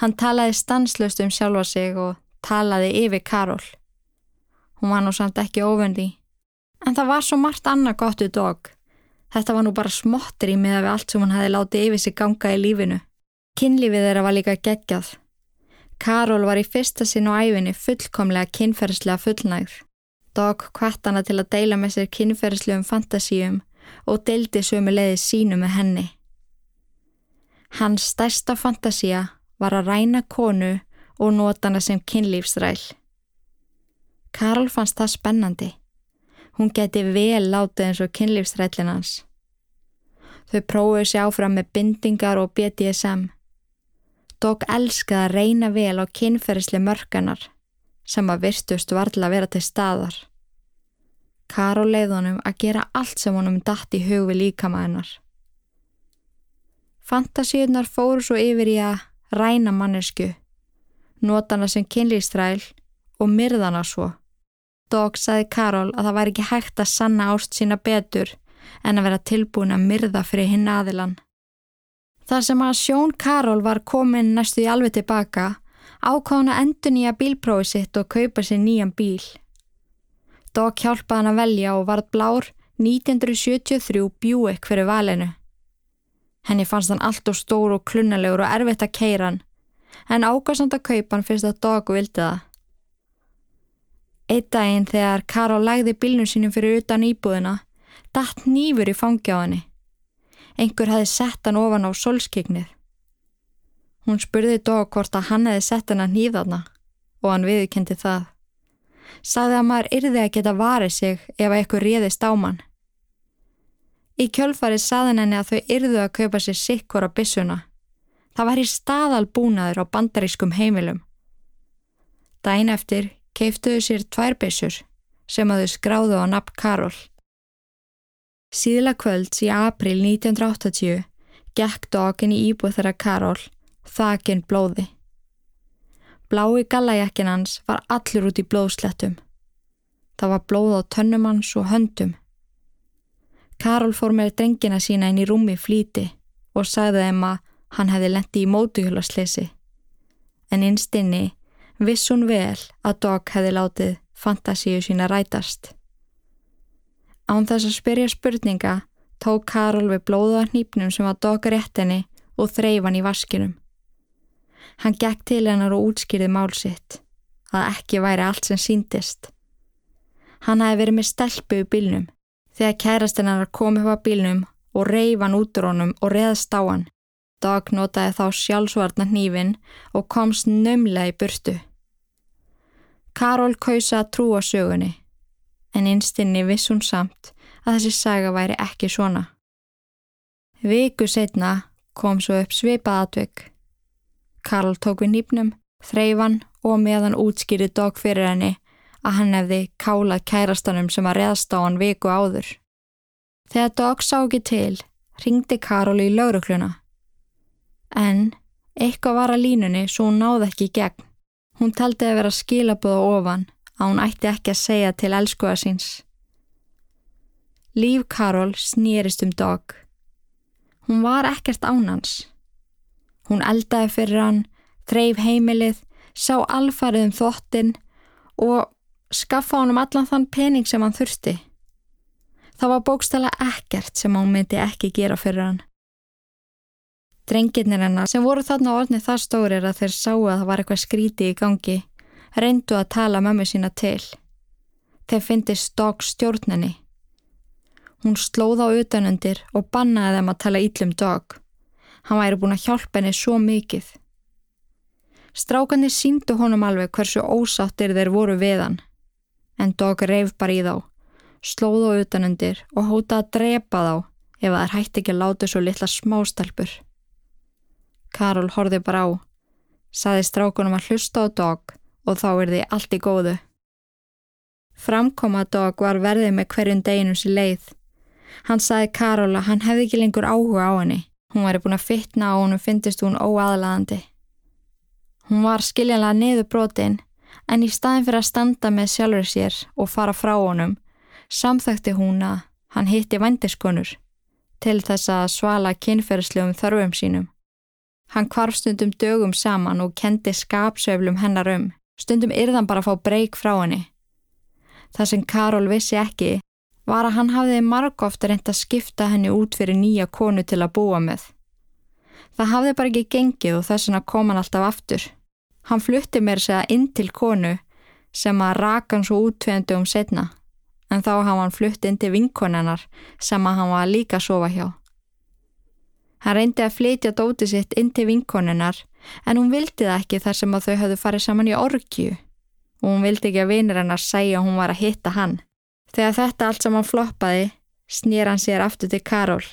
Hann talaði stanslust um sjálfa sig og talaði yfir Karol. Hún var nú samt ekki óvendi. En það var svo margt annað gott við dog. Þetta var nú bara smottir í miða við allt sem hún hefði látið yfir sig ganga í lífinu. Kinnlífið þeirra var líka geggjað. Karol var í fyrsta sinn á æfinni fullkomlega kinnferðslega fullnægð. Dog hvart hana til að deila með sér kinnferðslegum fantasíum og deildi sömu leiði sínu með henni. Hans stærsta fantasía var að ræna konu og nota hana sem kynlífsræl. Karol fannst það spennandi. Hún geti vel látið eins og kynlífsrælin hans. Þau prófuðu sér áfram með bindingar og BDSM. Dog elskaði að reyna vel á kynferðisli mörganar sem að virtust varðla að vera til staðar. Karol leið honum að gera allt sem honum dætt í hug við líkamæðinar. Fantasíunar fóru svo yfir í að ræna mannesku notana sem kynlýstræl og myrðana svo. Dog saði Karol að það væri ekki hægt að sanna ást sína betur en að vera tilbúin að myrða fyrir hinn aðilan. Þar sem að Sjón Karol var komin næstu í alveg tilbaka, ákvána endur nýja bílprófi sitt og kaupa sér nýjan bíl. Dog hjálpaði hann að velja og varð blár 1973 Buick fyrir valinu. Henni fannst hann allt og stór og klunnalegur og erfitt að keira hann en ákvæmsamt að kaupa hann fyrst að Dog vildi það. Eitt daginn þegar Karol lægði bílnum sínum fyrir utan íbúðina, datt nýfur í fangi á henni. Einhver hefði sett hann ofan á solskiknið. Hún spurði Dog hvort að hann hefði sett hann að nýðarna og hann viðkendi það. Saði að maður yrði að geta varið sig ef eitthvað réðist á mann. Í kjölfarið saðan henni að þau yrðu að kaupa sér sikkur á bissuna. Það var í staðalbúnaður á bandarískum heimilum. Dæin eftir keiftuðu sér tvær bissur sem að þau skráðu á nafn Karol. Síðla kvölds í april 1980 gekk dogin í íbúð þeirra Karol þakinn blóði. Blái gallajakkin hans var allur út í blóðslettum. Það var blóð á tönnum hans og höndum. Karol fór með drengina sína inn í rúmi flíti og sagði þeim að hann hefði lendi í mótuhjólasleysi. En einstinni viss hún vel að Dog hefði látið fantasíu sína rætast. Án þess að spyrja spurninga tók Karol við blóða hnípnum sem var Dog réttinni og þreifan í vaskinum. Hann gekk til hennar og útskýrði málsitt að ekki væri allt sem síndist. Hann hefði verið með stelpu í bílnum þegar kærastinn hennar kom upp á bílnum og reif hann út úr honum og reðst á hann. Dag notaði þá sjálfsvarnar hnífin og komst nömlega í burtu. Karol kausa að trúa sögunni, en einstinni viss hún samt að þessi saga væri ekki svona. Viku setna kom svo upp svipað atvegg. Karol tók við nýpnum, þreifan og meðan útskýrið dog fyrir henni að hann hefði kálað kærastanum sem að reðst á hann viku áður. Þegar dog sá ekki til, ringdi Karol í laurukluna. En eitthvað var að línunni svo hún náði ekki í gegn. Hún taldi að vera skilaböða ofan að hún ætti ekki að segja til elskuða síns. Líf Karol snýrist um dog. Hún var ekkert ánans. Hún eldaði fyrir hann, þreif heimilið, sá alfarið um þottinn og skaffa honum allan þann pening sem hann þurfti. Það var bókstala ekkert sem hann myndi ekki gera fyrir hann. Drengirnir hennar sem voru þarna orðni það stórir að þeir sáu að það var eitthvað skríti í gangi, reyndu að tala mömmu sína til. Þeir fyndi stokk stjórnenni. Hún slóð á utanundir og bannaði þeim að tala íllum dog. Hann væri búin að hjálpa henni svo mikið. Strákanir síndu honum alveg hversu ósáttir þeir voru við hann. En Dog reif bara í þá, slóð á utanundir og hóta að drepa þá ef það er hægt ekki að láta svo litla smástelpur. Karol horfi bara á, saði strákunum að hlusta á Dog og þá er því allt í góðu. Framkoma Dog var verðið með hverjum deginum sér leið. Hann saði Karol að hann hefði ekki lengur áhuga á henni Hún væri búin að fytna og hún finnist hún óaðlaðandi. Hún var skiljanlega niður brotin en í staðin fyrir að standa með sjálfur sér og fara frá honum samþökti hún að hann hitti vandiskonur til þess að svala kynferðslegum þörfum sínum. Hann kvarf stundum dögum saman og kendi skapsöflum hennar um, stundum yrðan bara að fá breyk frá henni. Það sem Karol vissi ekki var að hann hafði margóft reynd að skipta henni út fyrir nýja konu til að búa með. Það hafði bara ekki gengið og þess vegna kom hann alltaf aftur. Hann flutti mér segja inn til konu sem að raka hann svo útveðandi um setna, en þá hafði hann flutti inn til vinkonennar sem að hann var líka að sofa hjá. Hann reyndi að flytja dóti sitt inn til vinkonennar en hún vildi það ekki þar sem að þau hafðu farið saman í orkju og hún vildi ekki að vinir hennar segja að hún var að hitta hann. Þegar þetta allt saman floppaði, snýr hann sér aftur til Karol,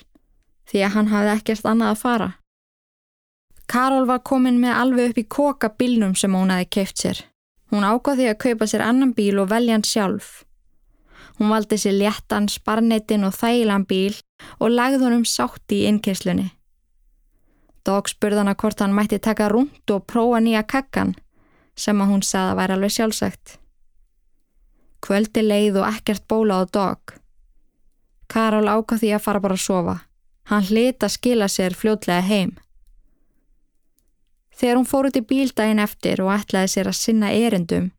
því að hann hafði ekkert annað að fara. Karol var komin með alveg upp í koka bílnum sem hún hafi keift sér. Hún ákvaði að kaupa sér annan bíl og velja hann sjálf. Hún valdi sér léttan, sparneitin og þægilan bíl og lagði honum sátt í innkesslunni. Dog spurði hana hvort hann mætti taka rúnd og prófa nýja kakkan sem að hún sagði að væri alveg sjálfsagt. Kvöldi leið og ekkert bóla á dog. Karol ákvað því að fara bara að sofa. Hann hlita að skila sér fljótlega heim. Þegar hún fór út í bíldaginn eftir og ætlaði sér að sinna erendum,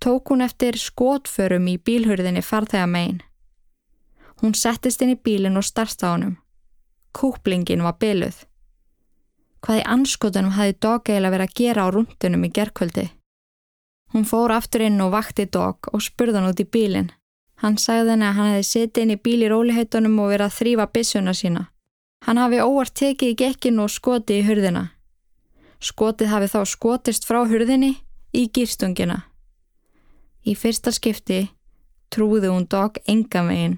tók hún eftir skotförum í bílhurðinni farþegamegin. Hún settist inn í bílinn og starsta á hannum. Kúplingin var byluð. Hvað í anskotunum hafi doggeila verið að gera á rundunum í gerkvöldi? Hún fór aftur inn og vakti dog og spurði hann út í bílinn. Hann sagði henni að hann hefði setið inn í bíl í róliheitunum og verið að þrýfa bissuna sína. Hann hafi óvart tekið í gekkin og skotið í hurðina. Skotið hafi þá skotist frá hurðinni í gýrstungina. Í fyrsta skipti trúði hún dog enga megin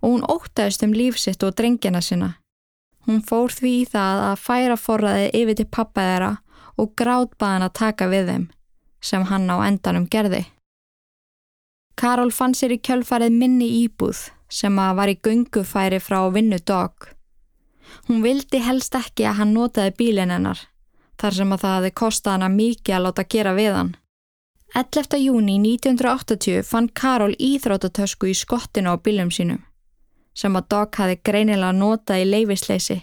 og hún ótaðist um lífsitt og drengjana sinna. Hún fór því í það að færa forraði yfir til pappa þeirra og gráðbaðan að taka við þeim sem hann á endanum gerði. Karol fann sér í kjölfarið minni íbúð sem að var í göngufæri frá vinnu dog. Hún vildi helst ekki að hann notaði bílinn hennar, þar sem að það hefði kostað hana mikið að láta gera við hann. 11. júni 1980 fann Karol íþrótatösku í skottinu á bílum sínum, sem að dog hafi greinilega notað í leifisleysi.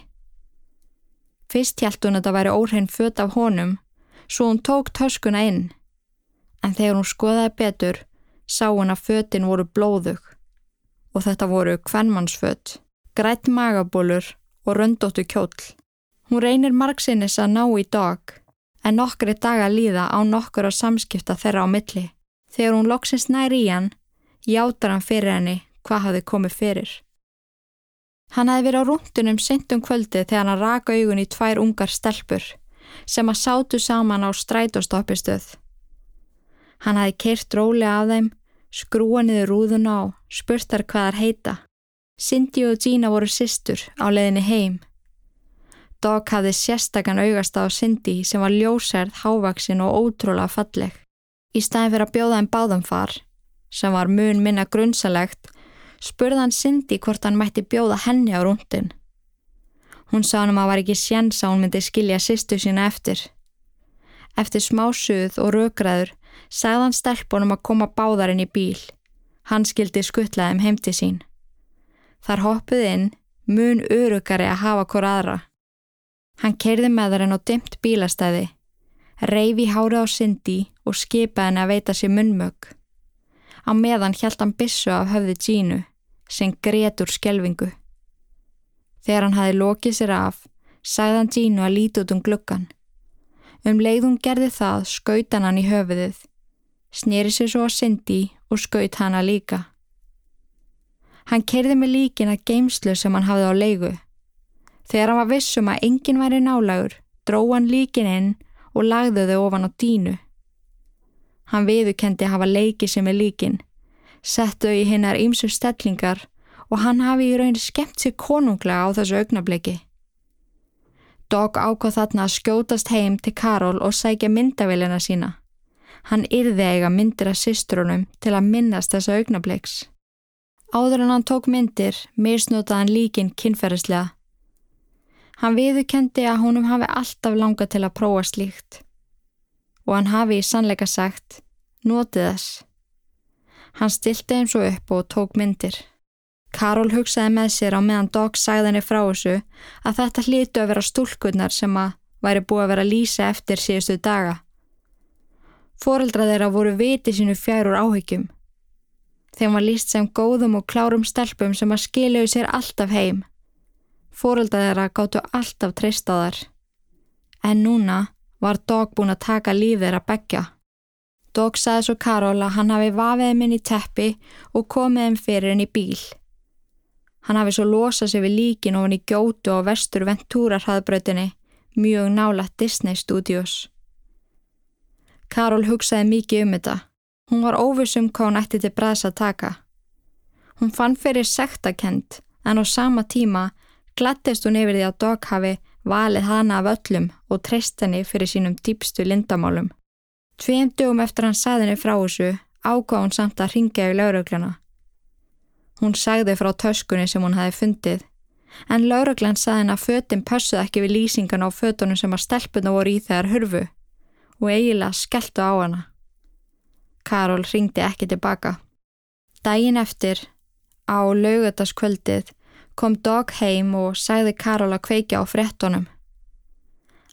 Fyrst hjælt hún að það væri óhrein fött af honum, svo hún tók töskuna inn, en þegar hún skoðaði betur, sá hann að föttin voru blóðug og þetta voru kvennmannsfött, grætt magabólur og röndóttu kjóll. Hún reynir margsinnis að ná í dag en nokkri daga líða á nokkur á samskipta þeirra á milli. Þegar hún loksins nær í hann, játar hann fyrir henni hvað hafi komið fyrir. Hann hefði verið á rúndunum sentum kvöldi þegar hann raka augun í tvær ungar stelpur sem að sátu saman á strætóstoppistöð. Hann hafi keirt róli af þeim, skrúa niður rúðun á, spurtar hvað þar heita. Cindy og Gina voru sýstur á leðinni heim. Dog hafði sérstakann augast á Cindy sem var ljósærð, hávaksin og ótrúlega falleg. Í staðin fyrir að bjóða henn báðum far, sem var mun minna grunnsalegt, spurði hann Cindy hvort hann mætti bjóða henni á rúndin. Hún sá hann að maður var ekki séns að hún myndi skilja sýstu sína eftir. Eftir smásuð og rökraður sagðan stelpunum að koma báðarinn í bíl. Hann skildi skuttlaðum heim til sín. Þar hoppuð inn, mun örugari að hafa hver aðra. Hann keirði með þar enn á dimt bílastæði, reyfi hárið á syndi og skipaði henn að veita sér munmög. Á meðan hjælt hann bissu af höfði Gínu, sem gretur skelvingu. Þegar hann hafi lokið sér af, sagði hann Gínu að líti út um gluggan. Um leiðum gerði það skautan hann í höfuðið snýri sér svo að syndi og skaut hana líka. Hann kerði með líkin að geimslu sem hann hafði á leigu. Þegar hann var vissum að enginn væri nálagur, dró hann líkin inn og lagði þau ofan á dínu. Hann viðukendi hafa leikið sem er líkin, settu í hinnar ýmsu stellingar og hann hafi í rauninni skemmt sér konunglega á þessu augnabliki. Dog ákvað þarna að skjótast heim til Karol og sækja myndavillina sína. Hann yrði eiga myndir af systrunum til að minnast þessa augnabliks. Áður en hann tók myndir, misnótaði hann líkin kynferðislega. Hann viðukendi að honum hafi alltaf langa til að prófa slíkt. Og hann hafi í sannleika sagt, notið þess. Hann stilti eins og upp og tók myndir. Karol hugsaði með sér á meðan Dog sagði henni frá þessu að þetta hlítu að vera stúlkunnar sem að væri búið að vera lýsa eftir síðustu daga. Fóreldra þeirra voru viti sínu fjær úr áhyggjum. Þeim var líst sem góðum og klárum stelpum sem að skiljuðu sér alltaf heim. Fóreldra þeirra gáttu alltaf treyst á þar. En núna var Dog búin að taka líf þeirra begja. Dog saði svo Karol að hann hafi vafið minn í teppi og komið þeim fyrir henn í bíl. Hann hafi svo losað sér við líkin ofin í gjótu og vestur Ventura hraðbröðinni, mjög nála Disney Studios. Karol hugsaði mikið um þetta. Hún var óvissum hvað hún ætti til bræðs að taka. Hún fann fyrir sektakent en á sama tíma glattist hún yfir því að Dog hafi valið hana af öllum og treyst henni fyrir sínum dýpstu lindamálum. Tveim dögum eftir hann sagðinni frá þessu ágáð hún samt að ringja í laurögluna. Hún sagði frá töskunni sem hún hafi fundið en lauröglan sagði henn að föttin pössuð ekki við lýsingan á fötunum sem að stelpuna voru í þegar hurfu og eiginlega skelltu á hana. Karol ringdi ekki tilbaka. Dægin eftir, á laugataskvöldið, kom Dog heim og sagði Karol að kveikja á frettunum.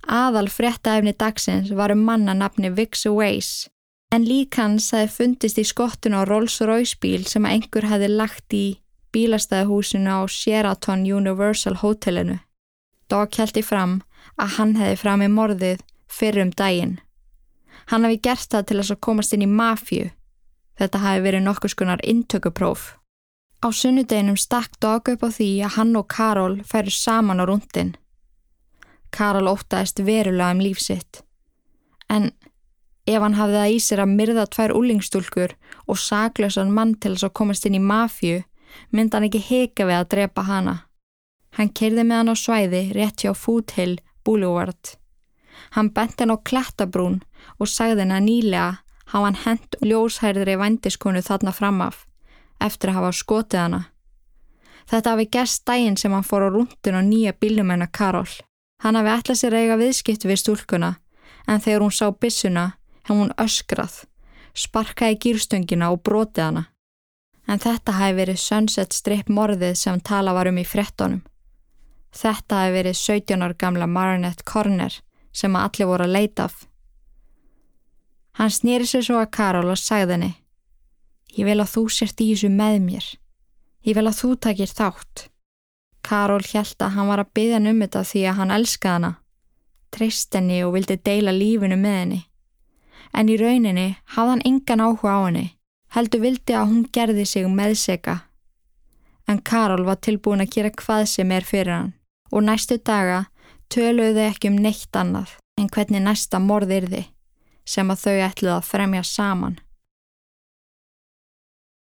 Aðal frettaefni dagsins var um mannanapni Vixu Weiss, en lík hans hefði fundist í skottun á Rolls-Royce bíl sem einhver hefði lagt í bílastæðahúsinu á Sheraton Universal Hotelinu. Dog held í fram að hann hefði fram í morðið fyrir um dægin. Hann hafi gert það til þess að komast inn í mafju. Þetta hafi verið nokkus konar intökupróf. Á sunnudeginum stakk Dog upp á því að hann og Karol færu saman á rúndin. Karol ótaðist verulega um lífsitt. En ef hann hafði það í sér að myrða tvær úlingstúlkur og saklausan mann til þess að komast inn í mafju, myndi hann ekki heka við að drepa hana. Hann kerði með hann á svæði rétt hjá Foothill Boulevard. Hann bent hann á klettabrún og sagði hann að nýlega hafa hann hent ljóshærðri vandiskonu þarna framaf eftir að hafa skotið hana. Þetta hafi gerst dægin sem hann fór á rúndin og nýja bílum hennar Karol. Hann hafi ætlað sér eiga viðskipti við stúlkuna en þegar hún sá bissuna hef hún öskrað, sparkaði gýrstöngina og brotið hana. En þetta hafi verið Sunset Strip morðið sem tala var um í frettonum. Þetta hafi verið 17 ár gamla Marinette Corner sem allir voru að leita af. Hann snýri sér svo að Karol og sagði henni Ég vil að þú sért í þessu með mér. Ég vil að þú takir þátt. Karol held að hann var að byggja um þetta því að hann elskaði hana. Treyst henni og vildi deila lífinu með henni. En í rauninni hafði hann engan áhuga á henni. Heldur vildi að hún gerði sig meðseka. En Karol var tilbúin að gera hvað sem er fyrir hann. Og næstu daga töluðu ekki um neitt annað en hvernig næsta morð yrði sem að þau ætluð að fremja saman.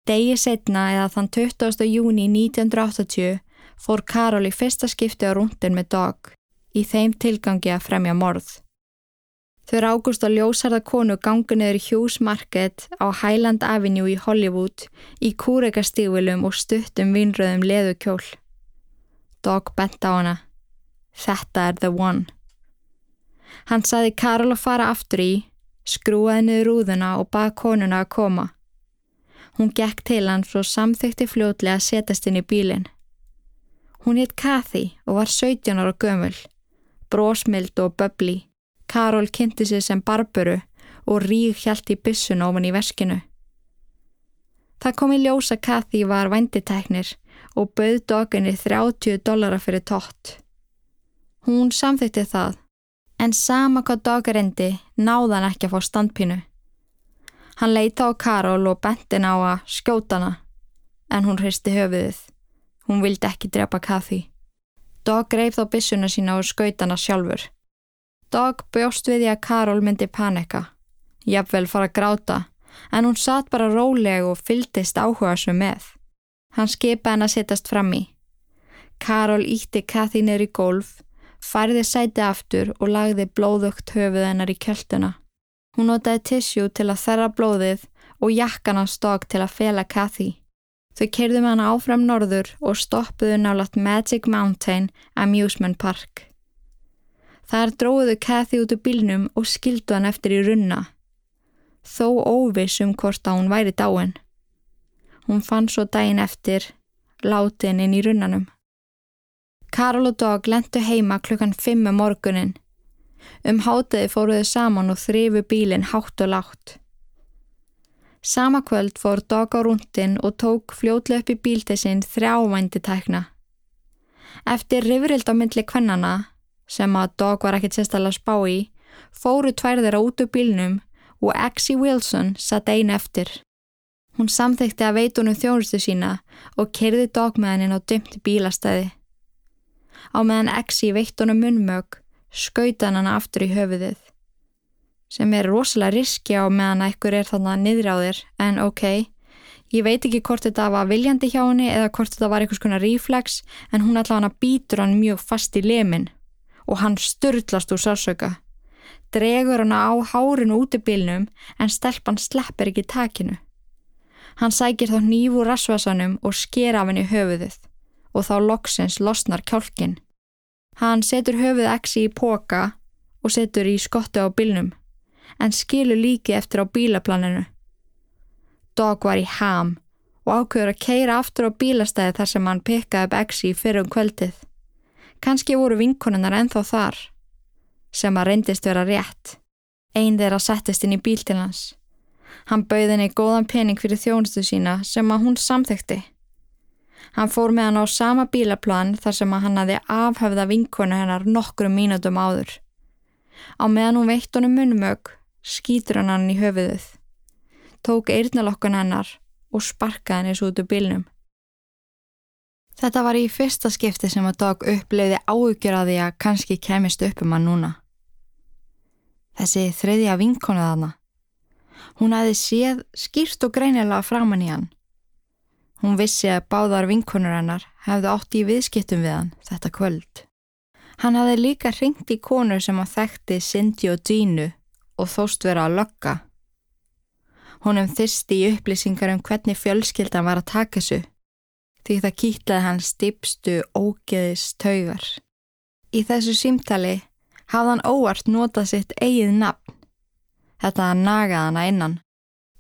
Degi setna eða þann 20. júni 1980 fór Karol í fyrsta skipti á rúndin með Dog í þeim tilgangi að fremja morð. Þau rákust á ljósarða konu gangu neður Hughes Market á Highland Avenue í Hollywood í kúrekastígvilum og stuttum vinröðum leðukjól. Dog bent á hana. Þetta er the one. Hann saði Karol að fara aftur í, skrúaði niður rúðuna og bað konuna að koma. Hún gekk til hans og samþykti fljótlega að setast inn í bílinn. Hún hétt Kathy og var 17 ára gömul, brósmild og böbli. Karol kynnti sig sem barburu og ríg hjælt í bissun ofan í veskinu. Það kom í ljósa Kathy var venditeknir og bauð doginni 30 dollara fyrir tótt. Hún samþykti það, en sama hvað dogarendi náðan ekki að fá standpínu. Hann leita á Karol og bentin á að skjóta hana, en hún hristi höfuðið. Hún vildi ekki drepa Kathy. Dog greif þá bissuna sína og skaut hana sjálfur. Dog bjóst við því að Karol myndi panika. Jafnvel fara að gráta, en hún satt bara róleg og fyldist áhuga sem með. Hann skipa henn að sittast fram í. Karol ítti Kathy neyri gólf, færði sæti aftur og lagði blóðugt höfuð hennar í kjölduna. Hún notaði tissjú til að þerra blóðið og jakkan á stokk til að fela Kathy. Þau kerðu með hana áfram norður og stoppuðu nálat Magic Mountain Amusement Park. Þar dróðu Kathy út úr bílnum og skildu hann eftir í runna. Þó óviss um hvort að hún væri dáin. Hún fann svo daginn eftir, látin inn í runnanum. Karol og Dog lendu heima klukkan 5 um morgunin Um hátiði fóruðu saman og þrifu bílinn hátt og látt. Sama kvöld fór Dog á rúndin og tók fljótlega upp í bíltessin þrjávændi tækna. Eftir rifrild á myndli kvennana, sem að Dog var ekkert sérstaklega spá í, fóru tværðir út úr bílnum og Exi Wilson satt einu eftir. Hún samþekti að veitunum þjónustu sína og kerði Dog með hennin á dömti bílastæði. Á meðan Exi veitunum munmög skautan hana aftur í höfuðið sem er rosalega riski á meðan ekkur er þannig niður á þér. En ok, ég veit ekki hvort þetta var viljandi hjá henni eða hvort þetta var einhvers konar reflex en hún hann að býtur hann mjög fast í lemin og hann störtlast úr sásöka dregur hann á hárinu út í bílnum en stelpann sleppir ekki takinu. Hann sækir þá nýfu rasvasanum og sker af henni höfuðið og þá loksins losnar kjálkinn Hann setur höfuð Exi í póka og setur í skottu á bílnum, en skilur líki eftir á bílaplaninu. Dog var í ham og ákveður að keira aftur á bílastæði þar sem hann pekkaði upp Exi fyrir um kvöldið. Kanski voru vinkonunnar enþá þar, sem að reyndist vera rétt. Einn þeirra settist inn í bíl til hans. Hann bauði henni góðan pening fyrir þjónustu sína sem að hún samþekti. Hann fór með hann á sama bílaplan þar sem hann hafi afhafða vinkonu hennar nokkrum mínutum áður. Á meðan hún veitt honum munmög, skýtur hann hann í höfuðuð. Tók eirnalokkun hennar og sparkaði henni svo út úr bílnum. Þetta var í fyrsta skipti sem að Dog uppleiði áhugjur að því að kannski kemist upp um hann núna. Þessi þriðja vinkonuð hana. Hún hefði séð skýrt og greinilega framann í hann. Hún vissi að báðar vinkonur hennar hefði átt í viðskiptum við hann þetta kvöld. Hann hafði líka ringt í konur sem að þekkti Cindy og Dínu og þóst vera að lögga. Honum þyrsti í upplýsingar um hvernig fjölskyldan var að taka þessu því það kýtlaði hans stipstu ógeðis taugar. Í þessu símtali hafði hann óvart notað sitt eigið nafn. Þetta nagaði hana innan.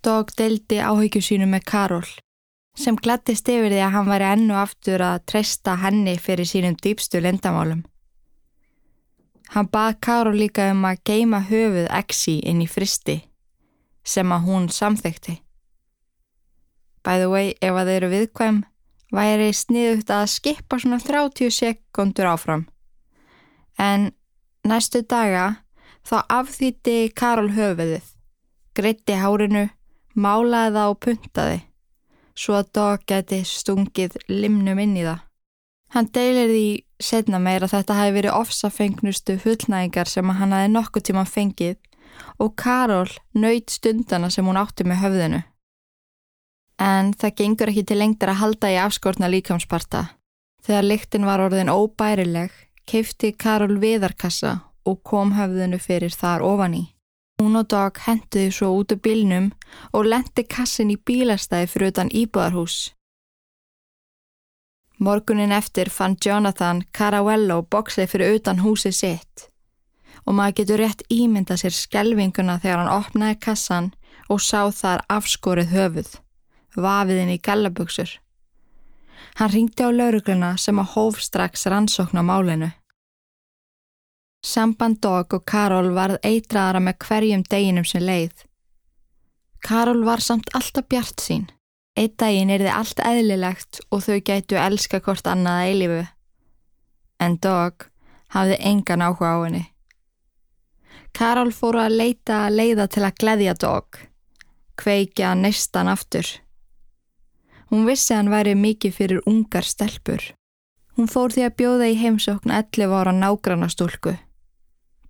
Dog deldi áhyggju sínu með Karol sem glættist yfir því að hann væri ennu aftur að treysta henni fyrir sínum dýpstu lindamálum. Hann bað Karol líka um að geima höfuð Exi inn í fristi sem að hún samþekti. By the way, ef að þeir eru viðkvæm, væri sniðugt að skipa svona 30 sekundur áfram. En næstu daga þá afþýtti Karol höfuðið, greitti hárinu, málaði það og puntaði, svo að Dog geti stungið limnum inn í það. Hann deilir því setna meir að þetta hafi verið ofsafengnustu fullnægingar sem hann hafi nokkuð tíma fengið og Karol nöyt stundana sem hún átti með höfðinu. En það gengur ekki til lengtar að halda í afskortna líkamsparta. Þegar lyktin var orðin óbærileg, keifti Karol viðarkassa og kom höfðinu fyrir þar ofan í. Hún og Dag henduði svo út af bílnum og lendi kassin í bílastæði fyrir utan íbúðarhús. Morgunin eftir fann Jonathan Caravello boksið fyrir utan húsi sitt og maður getur rétt ímynda sér skelvinguna þegar hann opnaði kassan og sá þar afskorið höfuð, vafiðin í gallaböksur. Hann ringdi á laurugluna sem að hóf strax rannsókn á málinu. Samband Dog og Karol varð eitraðara með hverjum deginum sem leið. Karol var samt alltaf bjart sín. Eitt daginn er þið allt eðlilegt og þau gætu elska hvort annað að eilifu. En Dog hafði engan áhuga á henni. Karol fóru að leita að leiða til að gleðja Dog, kveikja nestan aftur. Hún vissi hann væri mikið fyrir ungar stelpur. Hún fór því að bjóða í heimsókn 11 ára nágrannastúlku.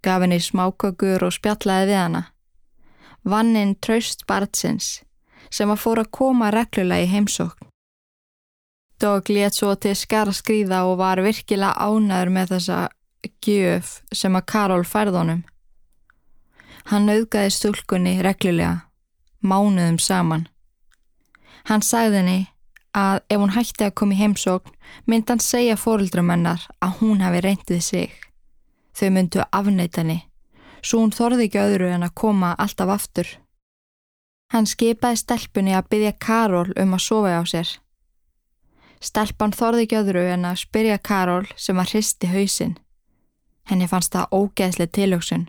Gaf henni smákökur og spjallaði við hana. Vanninn traust barnsins sem að fóra að koma reglulega í heimsókn. Dog létt svo til skara skrýða og var virkilega ánæður með þessa gjöf sem að Karol færðunum. Hann auðgaði stúlkunni reglulega, mánuðum saman. Hann sagði henni að ef hún hætti að koma í heimsókn myndi hann segja fóruldramennar að hún hafi reyndið sig. Þau myndu afneita henni, svo hún þorði ekki öðru en að koma alltaf aftur. Hann skipaði stelpunni að byggja Karol um að sofa á sér. Stelpan þorði ekki öðru en að spyrja Karol sem að hristi hausin. Henni fannst það ógeðslega tilöksun.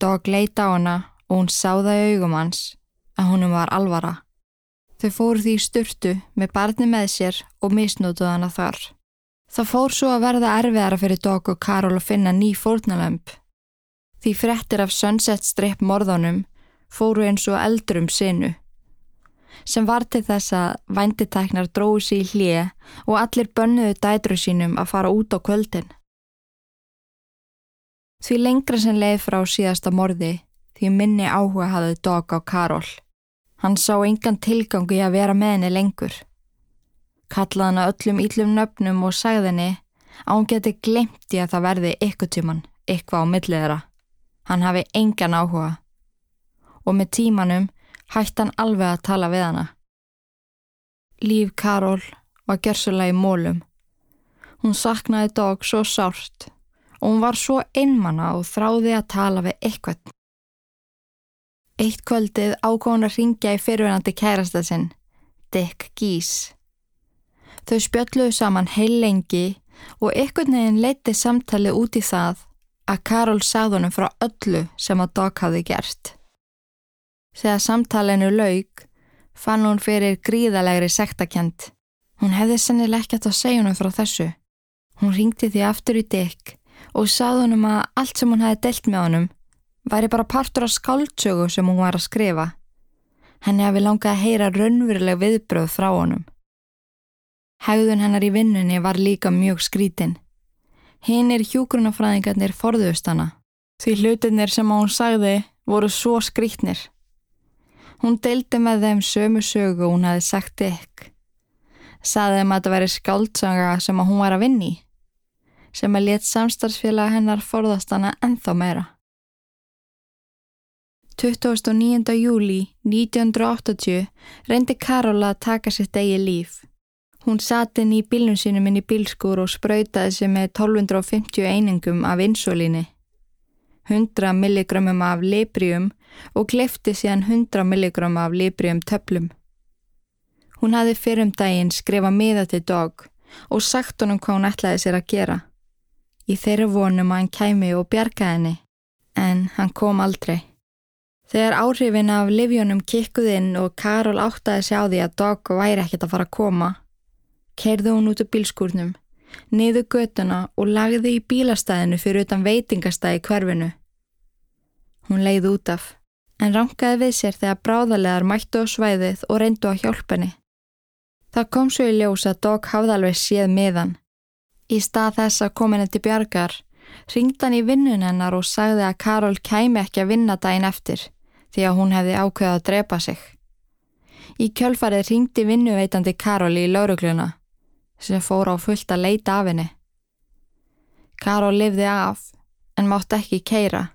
Dog leita á hana og hún sáða í augum hans að húnum var alvara. Þau fóru því sturtu með barni með sér og misnútuð hana þar. Það fór svo að verða erfiðara fyrir Dog og Karol að finna ný fórnalömp. Því frettir af Sunset Strip morðunum fóru eins og eldurum sinu sem var til þess að vænditæknar dróðu sér í hlið og allir bönnuðu dætru sínum að fara út á kvöldin. Því lengra sem leið frá síðasta morði því minni áhuga hafði dog á Karol. Hann sá engan tilgangu í að vera með henni lengur. Kallaði hann að öllum íllum nöfnum og sagði henni að hún geti glemt í að það verði ykkur tíman, ykkur á milliðra. Hann hafi engan áhuga og með tímanum hætti hann alveg að tala við hana. Líf Karol var gersulega í mólum. Hún saknaði dog svo sárt og hún var svo einmanna og þráði að tala við eitthvað. Eitt kvöldið ákváðan að ringja í fyrirvenandi kærastað sinn, Dick Geese. Þau spjölluðu saman heil lengi og eitthvað neginn leiti samtalið út í það að Karol sagði honum frá öllu sem að Dog hafði gert. Þegar samtalenu laug fann hún fyrir gríðalegri sektakent. Hún hefði sennileg ekkert að segja hún frá þessu. Hún ringti því aftur í dykk og sagði honum að allt sem hún hefði delt með honum væri bara partur af skáldsögu sem hún var að skrifa. Henni hafi langað að heyra raunveruleg viðbröð frá honum. Hægðun hennar í vinnunni var líka mjög skrítin. Hinn er hjúgrunafræðingarnir forðust hana. Því hlutinir sem hún sagði voru svo skrítnir. Hún deildi með þeim sömu sögu hún hafi sagt ykk. Saði þeim að þetta veri skáldsanga sem hún var að vinni í. Sem að let samstarfsfélag hennar forðast hana enþá meira. 29. júli 1980 reyndi Karola að taka sitt eigi líf. Hún satt inn í bílnum sínum inn í bílskur og spröytaði sig með 1250 einingum af insulíni, 100 milligrammum af librium og klefti síðan 100 milligramm af librium töflum. Hún hafði fyrir um daginn skrifað miða til dog og sagt honum hvað hún ætlaði sér að gera. Í þeirra vonum að hann kæmi og bjarga henni, en hann kom aldrei. Þegar áhrifin af livjónum kikkuð inn og Karol áttaði sig á því að dog væri ekkert að fara að koma, Kerði hún út af bílskúrnum, niður götuna og lagði í bílastæðinu fyrir utan veitingastæði hverfinu. Hún leiði út af, en rankaði við sér þegar bráðalegar mættu á svæðið og reyndu að hjálpenni. Það kom svo í ljós að Dog hafði alveg séð miðan. Í stað þess að komin eftir bjargar, ringd hann í vinnun hennar og sagði að Karol kæmi ekki að vinna daginn eftir því að hún hefði ákveðað að drepa sig. Í kjölfarið ringdi vinnuveitandi Karol í laurugluna sem fór á fullt að leita af henni. Karol lifði af en mátt ekki keira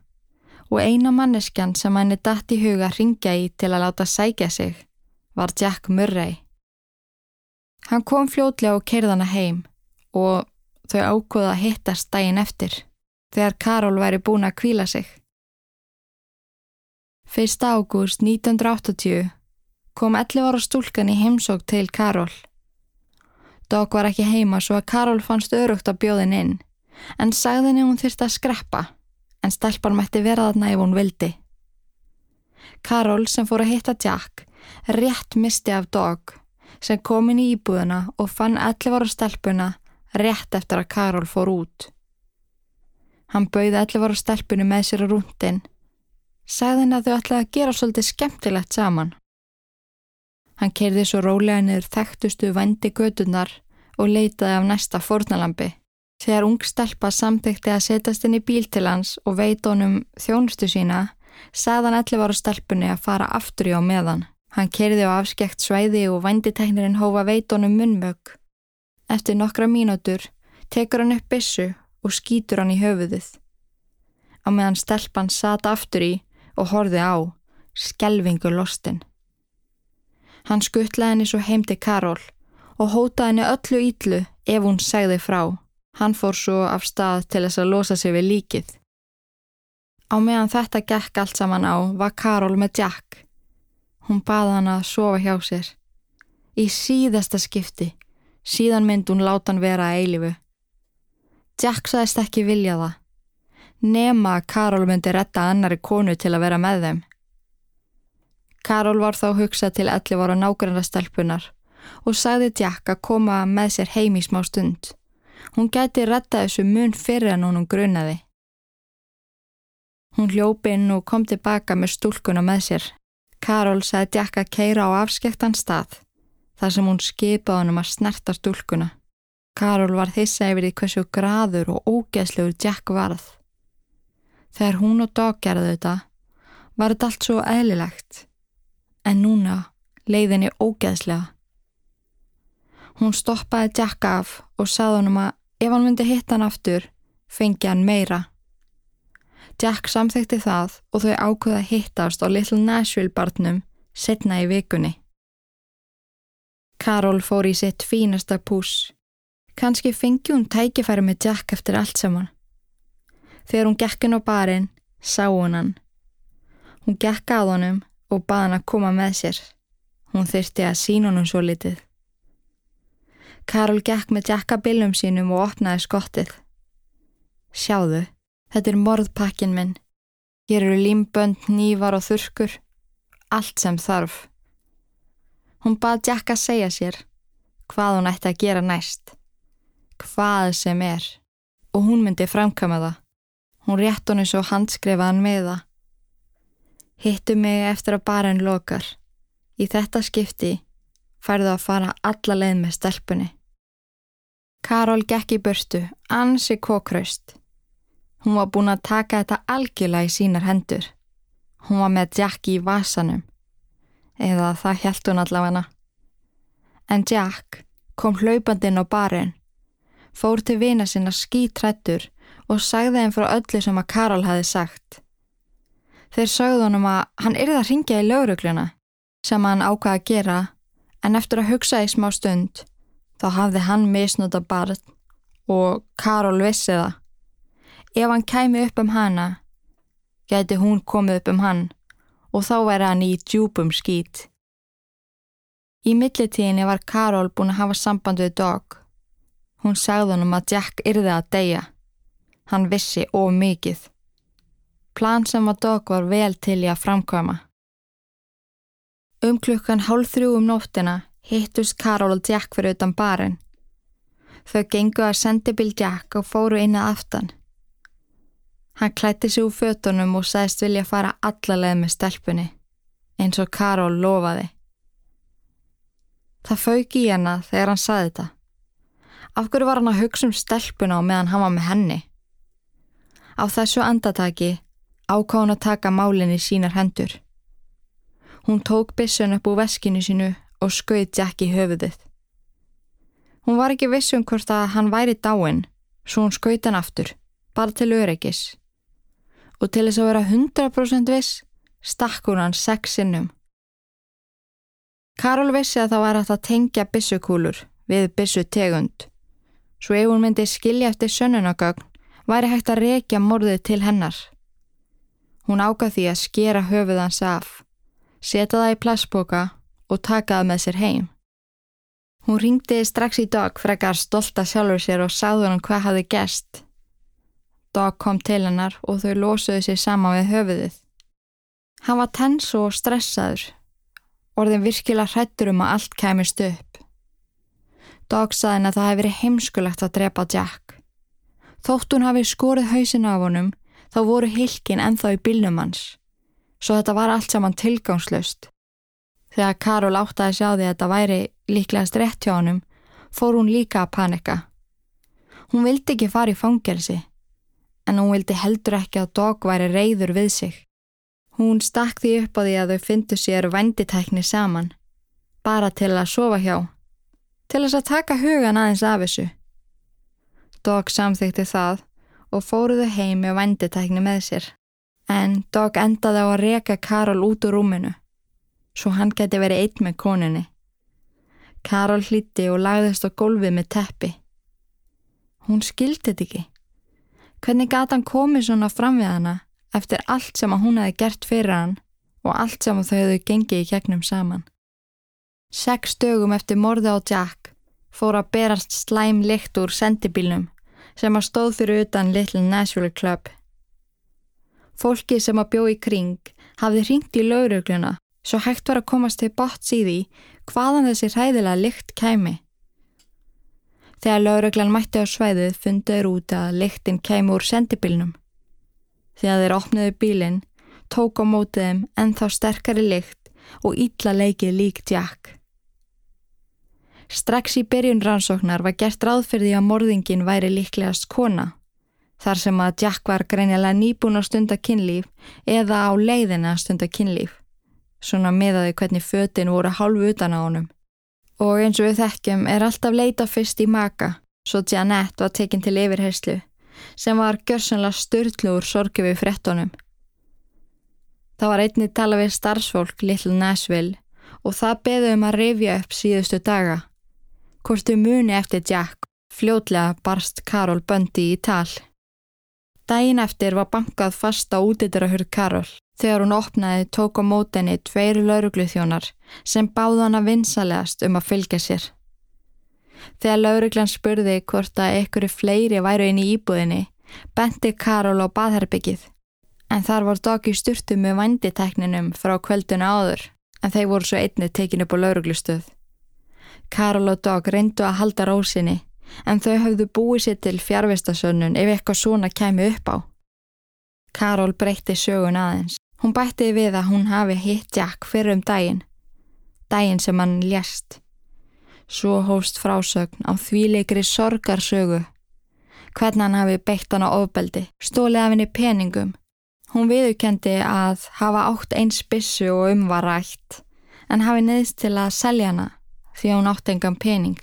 og eina manneskjan sem henni dætt í huga ringja í til að láta sækja sig var Jack Murray. Hann kom fljótlega og keirðana heim og þau ákvöða að hittast daginn eftir þegar Karol væri búin að kvíla sig. 1. ágúst 1980 kom 11 ára stúlkan í heimsók til Karol. Dog var ekki heima svo að Karol fannst örugt að bjóðin inn, en sagði henni hún þyrst að skreppa, en stelpan mætti vera þarna ef hún vildi. Karol sem fór að hitta Jack rétt misti af Dog sem kom inn í íbúðuna og fann 11 ára stelpuna rétt eftir að Karol fór út. Hann bauði 11 ára stelpunu með sér á rúndin, sagði henni að þau ætlaði að gera svolítið skemmtilegt saman. Hann kerði svo rólega niður þekktustu vandi gödunar og leitaði af næsta fornalambi. Þegar ung stelpa samþykti að setjast inn í bíl til hans og veit honum þjónustu sína, hann 11 ára stelpunni að fara aftur í á meðan. Hann kerði á afskekt svæði og vanditeknirinn hófa veit honum munnmögg. Eftir nokkra mínútur tekur hann upp bissu og skýtur hann í höfuðið. Á meðan stelpan sata aftur í og horfi á, skelvingu lostinn. Hann skuttlaði henni svo heim til Karol og hótaði henni öllu ítlu ef hún segði frá. Hann fór svo af stað til þess að losa sig við líkið. Á meðan þetta gekk allt saman á var Karol með Jack. Hún baði hann að sofa hjá sér. Í síðasta skipti, síðan mynd hún láta hann vera að eilifu. Jack saðist ekki vilja það. Nema að Karol myndi retta annari konu til að vera með þeim. Karol var þá hugsað til 11 ára nákvæmlega stelpunar og sagði Jack að koma með sér heim í smá stund. Hún gæti retta þessu mun fyrir en hún grunaði. Hún hljópi inn og kom tilbaka með stúlkuna með sér. Karol sagði Jack að keira á afskektan stað þar sem hún skipaði hann um að snerta stúlkuna. Karol var þissa yfir því hversu graður og ógeðslegur Jack varð. Þegar hún og Dog gerði þetta var þetta allt svo eðlilegt en núna leiðinni ógeðslega. Hún stoppaði Jack af og sagði hann um að ef hann myndi hitta hann aftur, fengi hann meira. Jack samþekti það og þau ákveða hittast á Little Nashville barnum setna í vikunni. Karol fór í sitt fínasta pús. Kanski fengi hún tækifæri með Jack eftir allt saman. Þegar hún gekkin á barinn, sá hún hann. Hún gekk að honum og baði hann að koma með sér. Hún þyrsti að sína honum svo litið. Karol gekk með jakkabillum sínum og opnaði skottið. Sjáðu, þetta er morðpakkin minn. Hér eru límbönd, nývar og þurkur. Allt sem þarf. Hún baði jakka að segja sér hvað hún ætti að gera næst. Hvað sem er. Og hún myndi framkama það. Hún rétt honum svo handskrefaðan með það. Hittu mig eftir að barinn lokar. Í þetta skipti færðu að fara alla leið með stelpunni. Karol gekk í burtu, ansi kókraust. Hún var búin að taka þetta algjörlega í sínar hendur. Hún var með Jack í vasanum. Eða það held hún allavega. En Jack kom hlaupandinn á barinn, fór til vina sinna skítrættur og sagði þeim frá öllu sem að Karol hafi sagt. Þeir sagði honum að hann yrði að ringja í laurugluna sem hann ákvaði að gera en eftir að hugsa í smá stund þá hafði hann misnúta barn og Karol vissi það. Ef hann kæmi upp um hana, geti hún komið upp um hann og þá væri hann í djúpum skít. Í millitíðinni var Karol búin að hafa samband við Dog. Hún sagði honum að Jack yrði að deyja. Hann vissi of mikið. Plan sem að Dog var vel til í að framkvæma. Um klukkan hálf þrjú um nóttina hittust Karol og Jack fyrir utan barinn. Þau gengu að sendibil Jack og fóru inn að aftan. Hann klætti sig úr fötunum og sagðist vilja fara allaleg með stelpunni, eins og Karol lofaði. Það fauk í hana þegar hann saði þetta. Af hverju var hann að hugsa um stelpuna og meðan hann var með henni? Á þessu andataki áká hann að taka málinn í sínar hendur. Hún tók bissun upp úr veskinu sínu og skauði Jack í höfuðið. Hún var ekki vissum hvort að hann væri dáin, svo hún skauði hann aftur, bara til öryggis. Og til þess að vera 100% viss, stakk hún hann sex sinnum. Karol vissi að það var að það tengja bissukúlur við bissu tegund, svo ef hún myndi skilja eftir sönnunagögn væri hægt að rekja morðið til hennar. Hún ágað því að skera höfuð hans af, setja það í plastboka og taka það með sér heim. Hún ringdi strax í Dog frekar stolta sjálfur sér og sagði hann hvað hafi gæst. Dog kom til hennar og þau losuðu sér sama við höfuðið. Hann var tens og stressaður, orðin virkilega hrættur um að allt kæmist upp. Dog saði henn að það hefði verið heimskulegt að drepa Jack. Þótt hún hafi skorið hausin af honum þá voru hilkin enþá í bílnum hans, svo þetta var allt saman tilgangslöst. Þegar Karol átti að sjá því að þetta væri líklegast rétt hjá honum, fór hún líka að panika. Hún vildi ekki fara í fangelsi, en hún vildi heldur ekki að Dog væri reyður við sig. Hún stakk því upp á því að þau fyndu sér venditækni saman, bara til að sofa hjá, til þess að taka hugan aðeins af þessu. Dog samþykti það og fóruðu heim með venditækni með sér, en Dog endaði á að reka Karol út úr rúminu svo hann geti verið eitt með koninni. Karol hlíti og lagðist á gólfið með teppi. Hún skildi þetta ekki. Hvernig gata hann komið svona fram við hana eftir allt sem hún hefði gert fyrir hann og allt sem þau hefðu gengið í gegnum saman. Seks dögum eftir morði á Jack fór að berast slæm likt úr sendibílnum sem að stóð fyrir utan Little Nashville Club. Fólki sem að bjó í kring hafði ringt í laurugluna svo hægt var að komast til botts í því hvaðan þessi hræðilega lykt kæmi. Þegar lauruglan mætti á svæðið funduður út að lyktin kæmi úr sendibilnum. Þegar þeir opniðu bílinn, tók á mótiðum en þá sterkari lykt og ítla leikið líkt Jack. Strax í byrjun rannsóknar var gert ráð fyrir því að morðingin væri líklegast kona, þar sem að Jack var greinilega nýbúin á stundakinnlíf eða á leiðina stundakinnlíf svona miðaði hvernig fötin voru hálfu utan á honum. Og eins og við þekkjum er alltaf leita fyrst í maka, svo Janette var tekinn til yfirherslu, sem var gjörsanlega störtluður sorgi við frettonum. Það var einnig tala við starfsfólk Little Nashville og það beði um að rifja upp síðustu daga. Hvortu muni eftir Jack, fljótlega barst Karol Böndi í tal. Dægin eftir var bankað fast á útidrahurð Karol Þegar hún opnaði tók á mótenni tveir laurugluþjónar sem báða hana vinsalegast um að fylgja sér. Þegar lauruglan spurði hvort að einhverju fleiri væru inn í íbúðinni, benti Karol á baðherbyggið. En þar var Doggy styrtu með vanditekninum frá kvölduna áður, en þeir voru svo einni tekin upp á lauruglustöð. Karol og Dog reyndu að halda rósinni, en þau hafðu búið sér til fjárvistasönnun ef eitthvað svona kemi upp á. Karol breytti sögun aðeins. Hún bætti við að hún hafi hitt Jack fyrir um daginn, daginn sem hann lést. Svo hóst frásögn á þvíleikri sorgarsögu. Hvernig hann hafi beitt hann á ofbeldi, stólið af henni peningum. Hún viðukendi að hafa átt eins bissu og umvarætt, en hafi neðst til að selja hana því hún átt engan pening.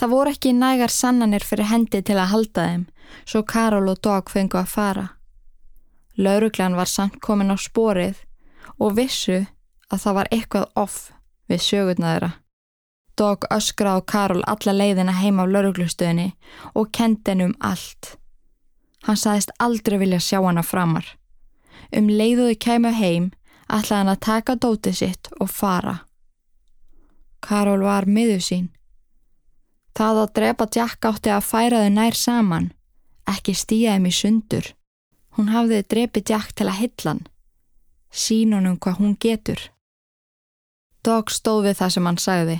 Það voru ekki nægar sannanir fyrir hendi til að halda þeim, svo Karol og Dog fengu að fara. Lauruglan var samt komin á sporið og vissu að það var eitthvað off við sögurna þeirra. Dog öskra á Karol alla leiðina heim á lauruglustöðinni og kendi henn um allt. Hann saðist aldrei vilja sjá hana framar. Um leiðuðu kæmu heim ætlaði hann að taka dótið sitt og fara. Karol var miður sín. Það að drepa Jack átti að færa þau nær saman, ekki stíja þeim í sundur. Hún hafði drepið Jack til að hillan. Sín honum hvað hún getur. Dog stóð við það sem hann sagði.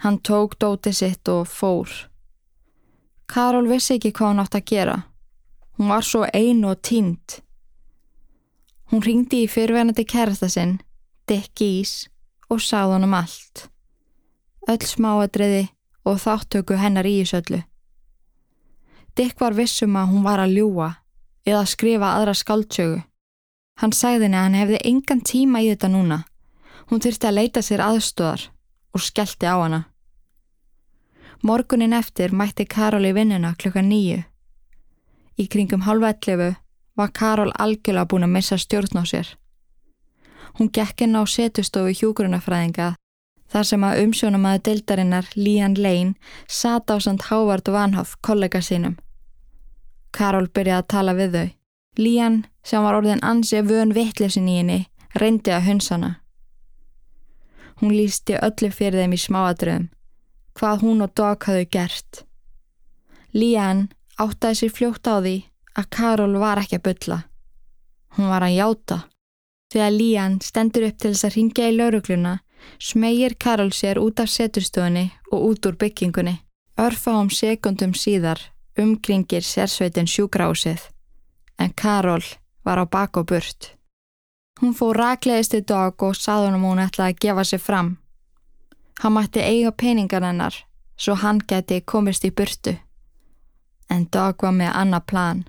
Hann tók dótið sitt og fór. Karol vissi ekki hvað hann átt að gera. Hún var svo ein og tínt. Hún ringdi í fyrverðandi kærasta sinn, Dick Geese, og sáð hann um allt. Öll smáadriði og þáttöku hennar í Ísöllu. Dick var vissum að hún var að ljúa eða að skrifa aðra skáldsögu. Hann sagði henni að hann hefði engan tíma í þetta núna. Hún þurfti að leita sér aðstóðar og skellti á hana. Morgunin eftir mætti Karol í vinnuna klukka nýju. Í kringum halva ellefu var Karol algjörlega búin að missa stjórn á sér. Hún gekk inn á setustofu hjúgrunafræðinga þar sem að umsjónum aða dildarinnar Lían Lein sat á samt Hávard Vanhoff kollega sínum. Karol byrjaði að tala við þau. Lían, sem var orðin ansi vön vittlesin í henni, reyndi að hunsana. Hún lísti öllu fyrir þeim í smáadröðum, hvað hún og Dog hafðu gert. Lían áttaði sér fljótt á því að Karol var ekki að bylla. Hún var að játa. Þegar Lían stendur upp til þess að ringja í laurugluna, smegir Karol sér út af seturstofunni og út úr byggingunni. Örfa um sekundum síðar umkringir sérsveitin sjúgrásið, en Karol var á bak og burt. Hún fór rakleðist í dag og saðunum hún ætlaði að gefa sig fram. Hann mætti eiga peningar hennar svo hann geti komist í burtu. En dag var með annað plan.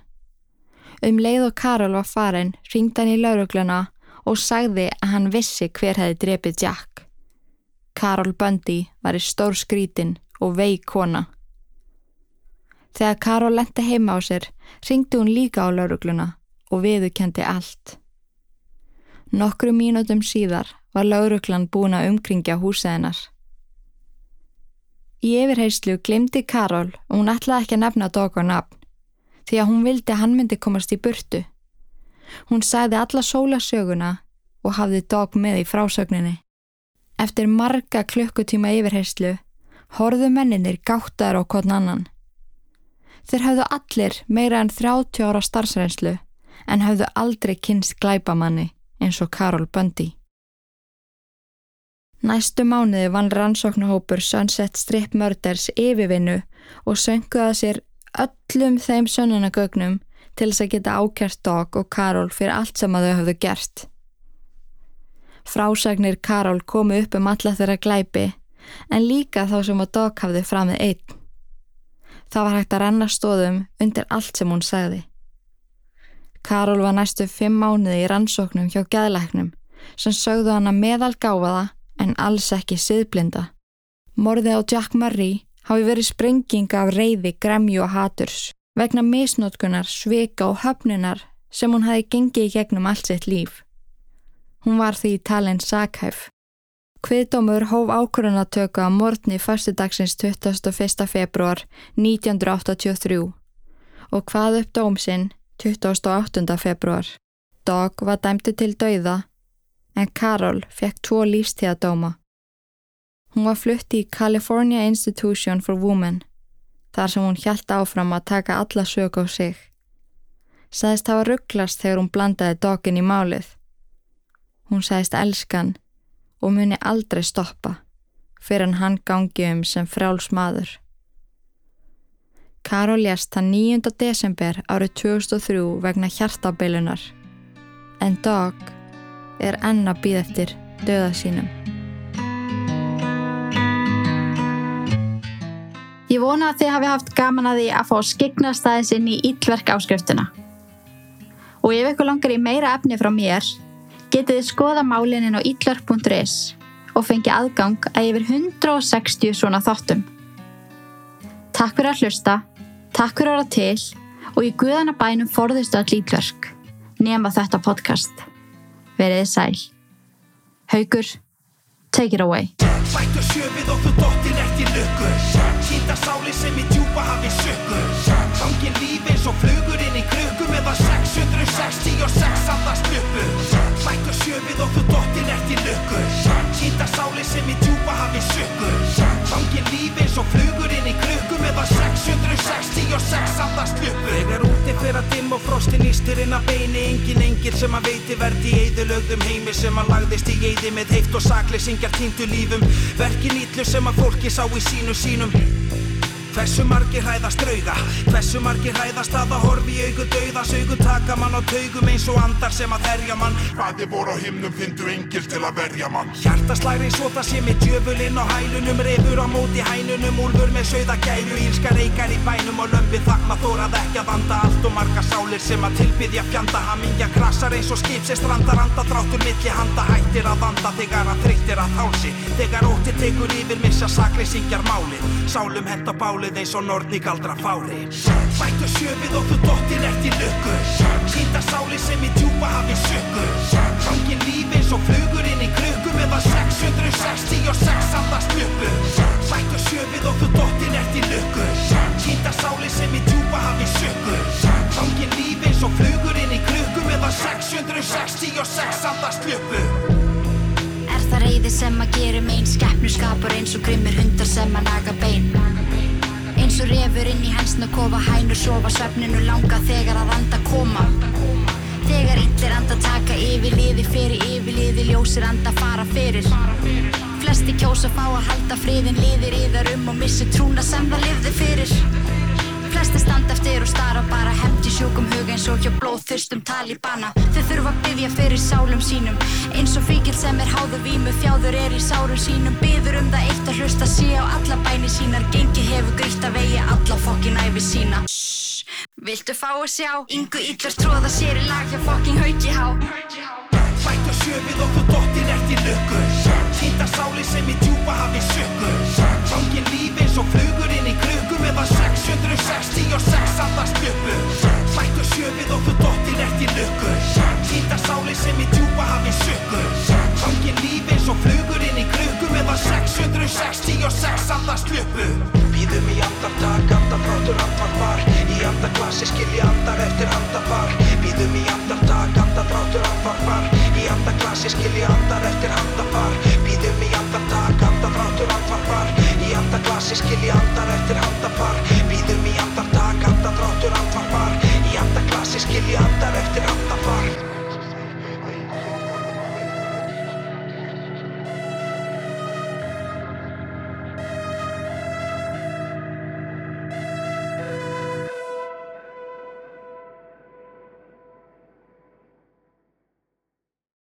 Um leið og Karol var farin ringd hann í laurugluna og sagði að hann vissi hver hefði drepið Jack. Karol Bundy var í stór skrítin og veik kona. Þegar Karol lendi heima á sér ringdi hún líka á laurugluna og viðukendi allt. Nokkru mínutum síðar var lauruglan búin að umkringja húsæðinar. Í yfirheyslu glimti Karol og hún ætlaði ekki að nefna Dog á nafn því að hún vildi að hann myndi komast í burtu. Hún sagði alla sólasöguna og hafði Dog með í frásögninni. Eftir marga klukkutíma yfirheyslu horðu menninir gáttaður á kvotn annan. Þeir hafðu allir meira en 30 ára starfsreynslu en hafðu aldrei kynst glæbamanni eins og Karol Bundy. Næstu mánuði vann rannsóknahópur Sunset Strip Murders yfirvinnu og sönguða sér öllum þeim sönnunagögnum til þess að geta ákjært Dog og Karol fyrir allt sem að þau hafðu gert. Frásagnir Karol komu upp um alla þeirra glæpi en líka þá sem að Dog hafði framið einn. Það var hægt að renna stóðum undir allt sem hún segði. Karol var næstu fimm mánuði í rannsóknum hjá geðlæknum sem sögðu hana meðal gáfaða en alls ekki siðblinda. Morði á Jack Murray hafi verið sprenging af reyði, gremju og haturs vegna misnótkunar, svika og höfnunar sem hún hafi gengið í gegnum allt sitt líf. Hún var því í talin sakhæf. Kviðdómur hóf ákvörðunatöku á morgni fyrstudagsins 21. februar 1983 og hvað upp dómsinn 28. februar. Dog var dæmtu til dauða en Carol fekk tvo lífstíðadóma. Hún var flutti í California Institution for Women þar sem hún hjælt áfram að taka alla sög á sig. Sæðist hafa rugglast þegar hún blandaði Dogin í málið. Hún sæðist elskan og muni aldrei stoppa fyrir hann hann gangi um sem fráls maður. Karol lést það 9. desember árið 2003 vegna hjartabeilunar en Dog er enn að býða eftir döða sínum. Ég vona að þið hafi haft gaman að því að fá skiknast aðeins inn í ítlverk áskriftuna. Og ef ykkur langar í meira efni frá mér, getið þið skoða málinin á ítlark.is og fengi aðgang að yfir 160 svona þáttum. Takk fyrir að hlusta, takk fyrir að vera til og í guðana bænum forðistu all ítlark, nema þetta podcast. Veriði sæl. Haugur, take it away. Sýnda sáli sem í djúpa hafi sökku Gangin líf eins og flugur inn í krukku meðan 666 andast luppu Bættu sjöfið og þú dottir eftir lukku. Sýnda sáli sem í djúpa hafi sökku Gangin líf eins og flugur inn í krukku meðan 666 andast luppu Fyrir að dimm og frostin ístir inn að beini. Engin engil sem að veiti verði í eðilögðum heimi sem að lagðist í eði með heift og sakleysingjar týndu lífum. Verkin ítlu sem að fólki sá í sínu sínum Hversu margir hræðast drauga? Hversu margir hræðast að að horfi í augu dauðas augu taka mann á taugum eins og andar sem að herja mann. Hvaði voru á himnum fyndu engil til að verja mann. Hjartaslæri svo það sé með djöfulinn á hælunum Refur á móti hænunum, úlfur með sögða gæru Ílska reykar í bænum og lömpi þakma þórað ekki að vanda Allt og marga sálir sem að tilbyðja fjanda. Hamingja krasar eins og skip sem strandar anda Dráttur milli handa. Hættir að vanda Þegar að þreyttir að hálsi. Þegar ótti tekur yfir missa sakleysingjar málið eins og nortni galdra fári. Bættu sjöfið og þú dottir eftir lukku. Sýnda sáli sem í djúpa hafi sökku Gangin líf eins og flugur inn í krukku meðan 666 andast luppu Bættu sjöfið og þú dottir eftir lukku. Sýnda sáli sem í djúpa hafi sökku Gangin líf eins og flugur inn í krukku meðan 666 andast Er það reyði sem að gera megin Skeppnur skapar eins og grimmir hundar sem að naga bein Eins og refur inn í hensna kofa Hænur sofa svefninu langa þegar að anda koma. Þegar illir anda taka yfir liði fyrir yfir liði Ljósir anda fara fyrir. Flesti kjósa fá að halda friðin Liðir yðar um og missi trúna sem það lifði fyrir Flesti standa eftir og stara bara hefndi sjúkum hug eins og hjá blóðþyrstum talibana. Þau þurfa að byggja fyrir sálum sínum. Eins og fíkil sem er háðu vímu þjáður er í sárum sínum. Byður um það eitt að hlusta sé á alla bæni sínar. Gengi hefur grítt að vegi alla fokkin æfi sína. Viltu fá að sjá? Ingu íllur tróða sér í lag hjá fokkin hauki há. Bættu sjöfið þú dottir eftir lukku. Sýnda sáli sem í djúpa hafi sökku Gangin líf eins og flugur inn í krukku meðan 666 andast luppu Bættu sjöfið og þú dottir eftir lukku. Sýnda sáli sem í djúpa hafi sökku Gangin líf eins og flugur inn í krukku meðan 666 andast luppu Býðum í andartak, andafrátur andvarpar Í andaklassi skilji andar eftir andafar. Býðum í andartak, andafrátur andvarpar Í andaklassi skilji andar eftir andafar Í andaklassi skilji andar eftir andafar Býðum í andartak, andafrátur andvarpar. Í andaklassi skilji andar eftir andafar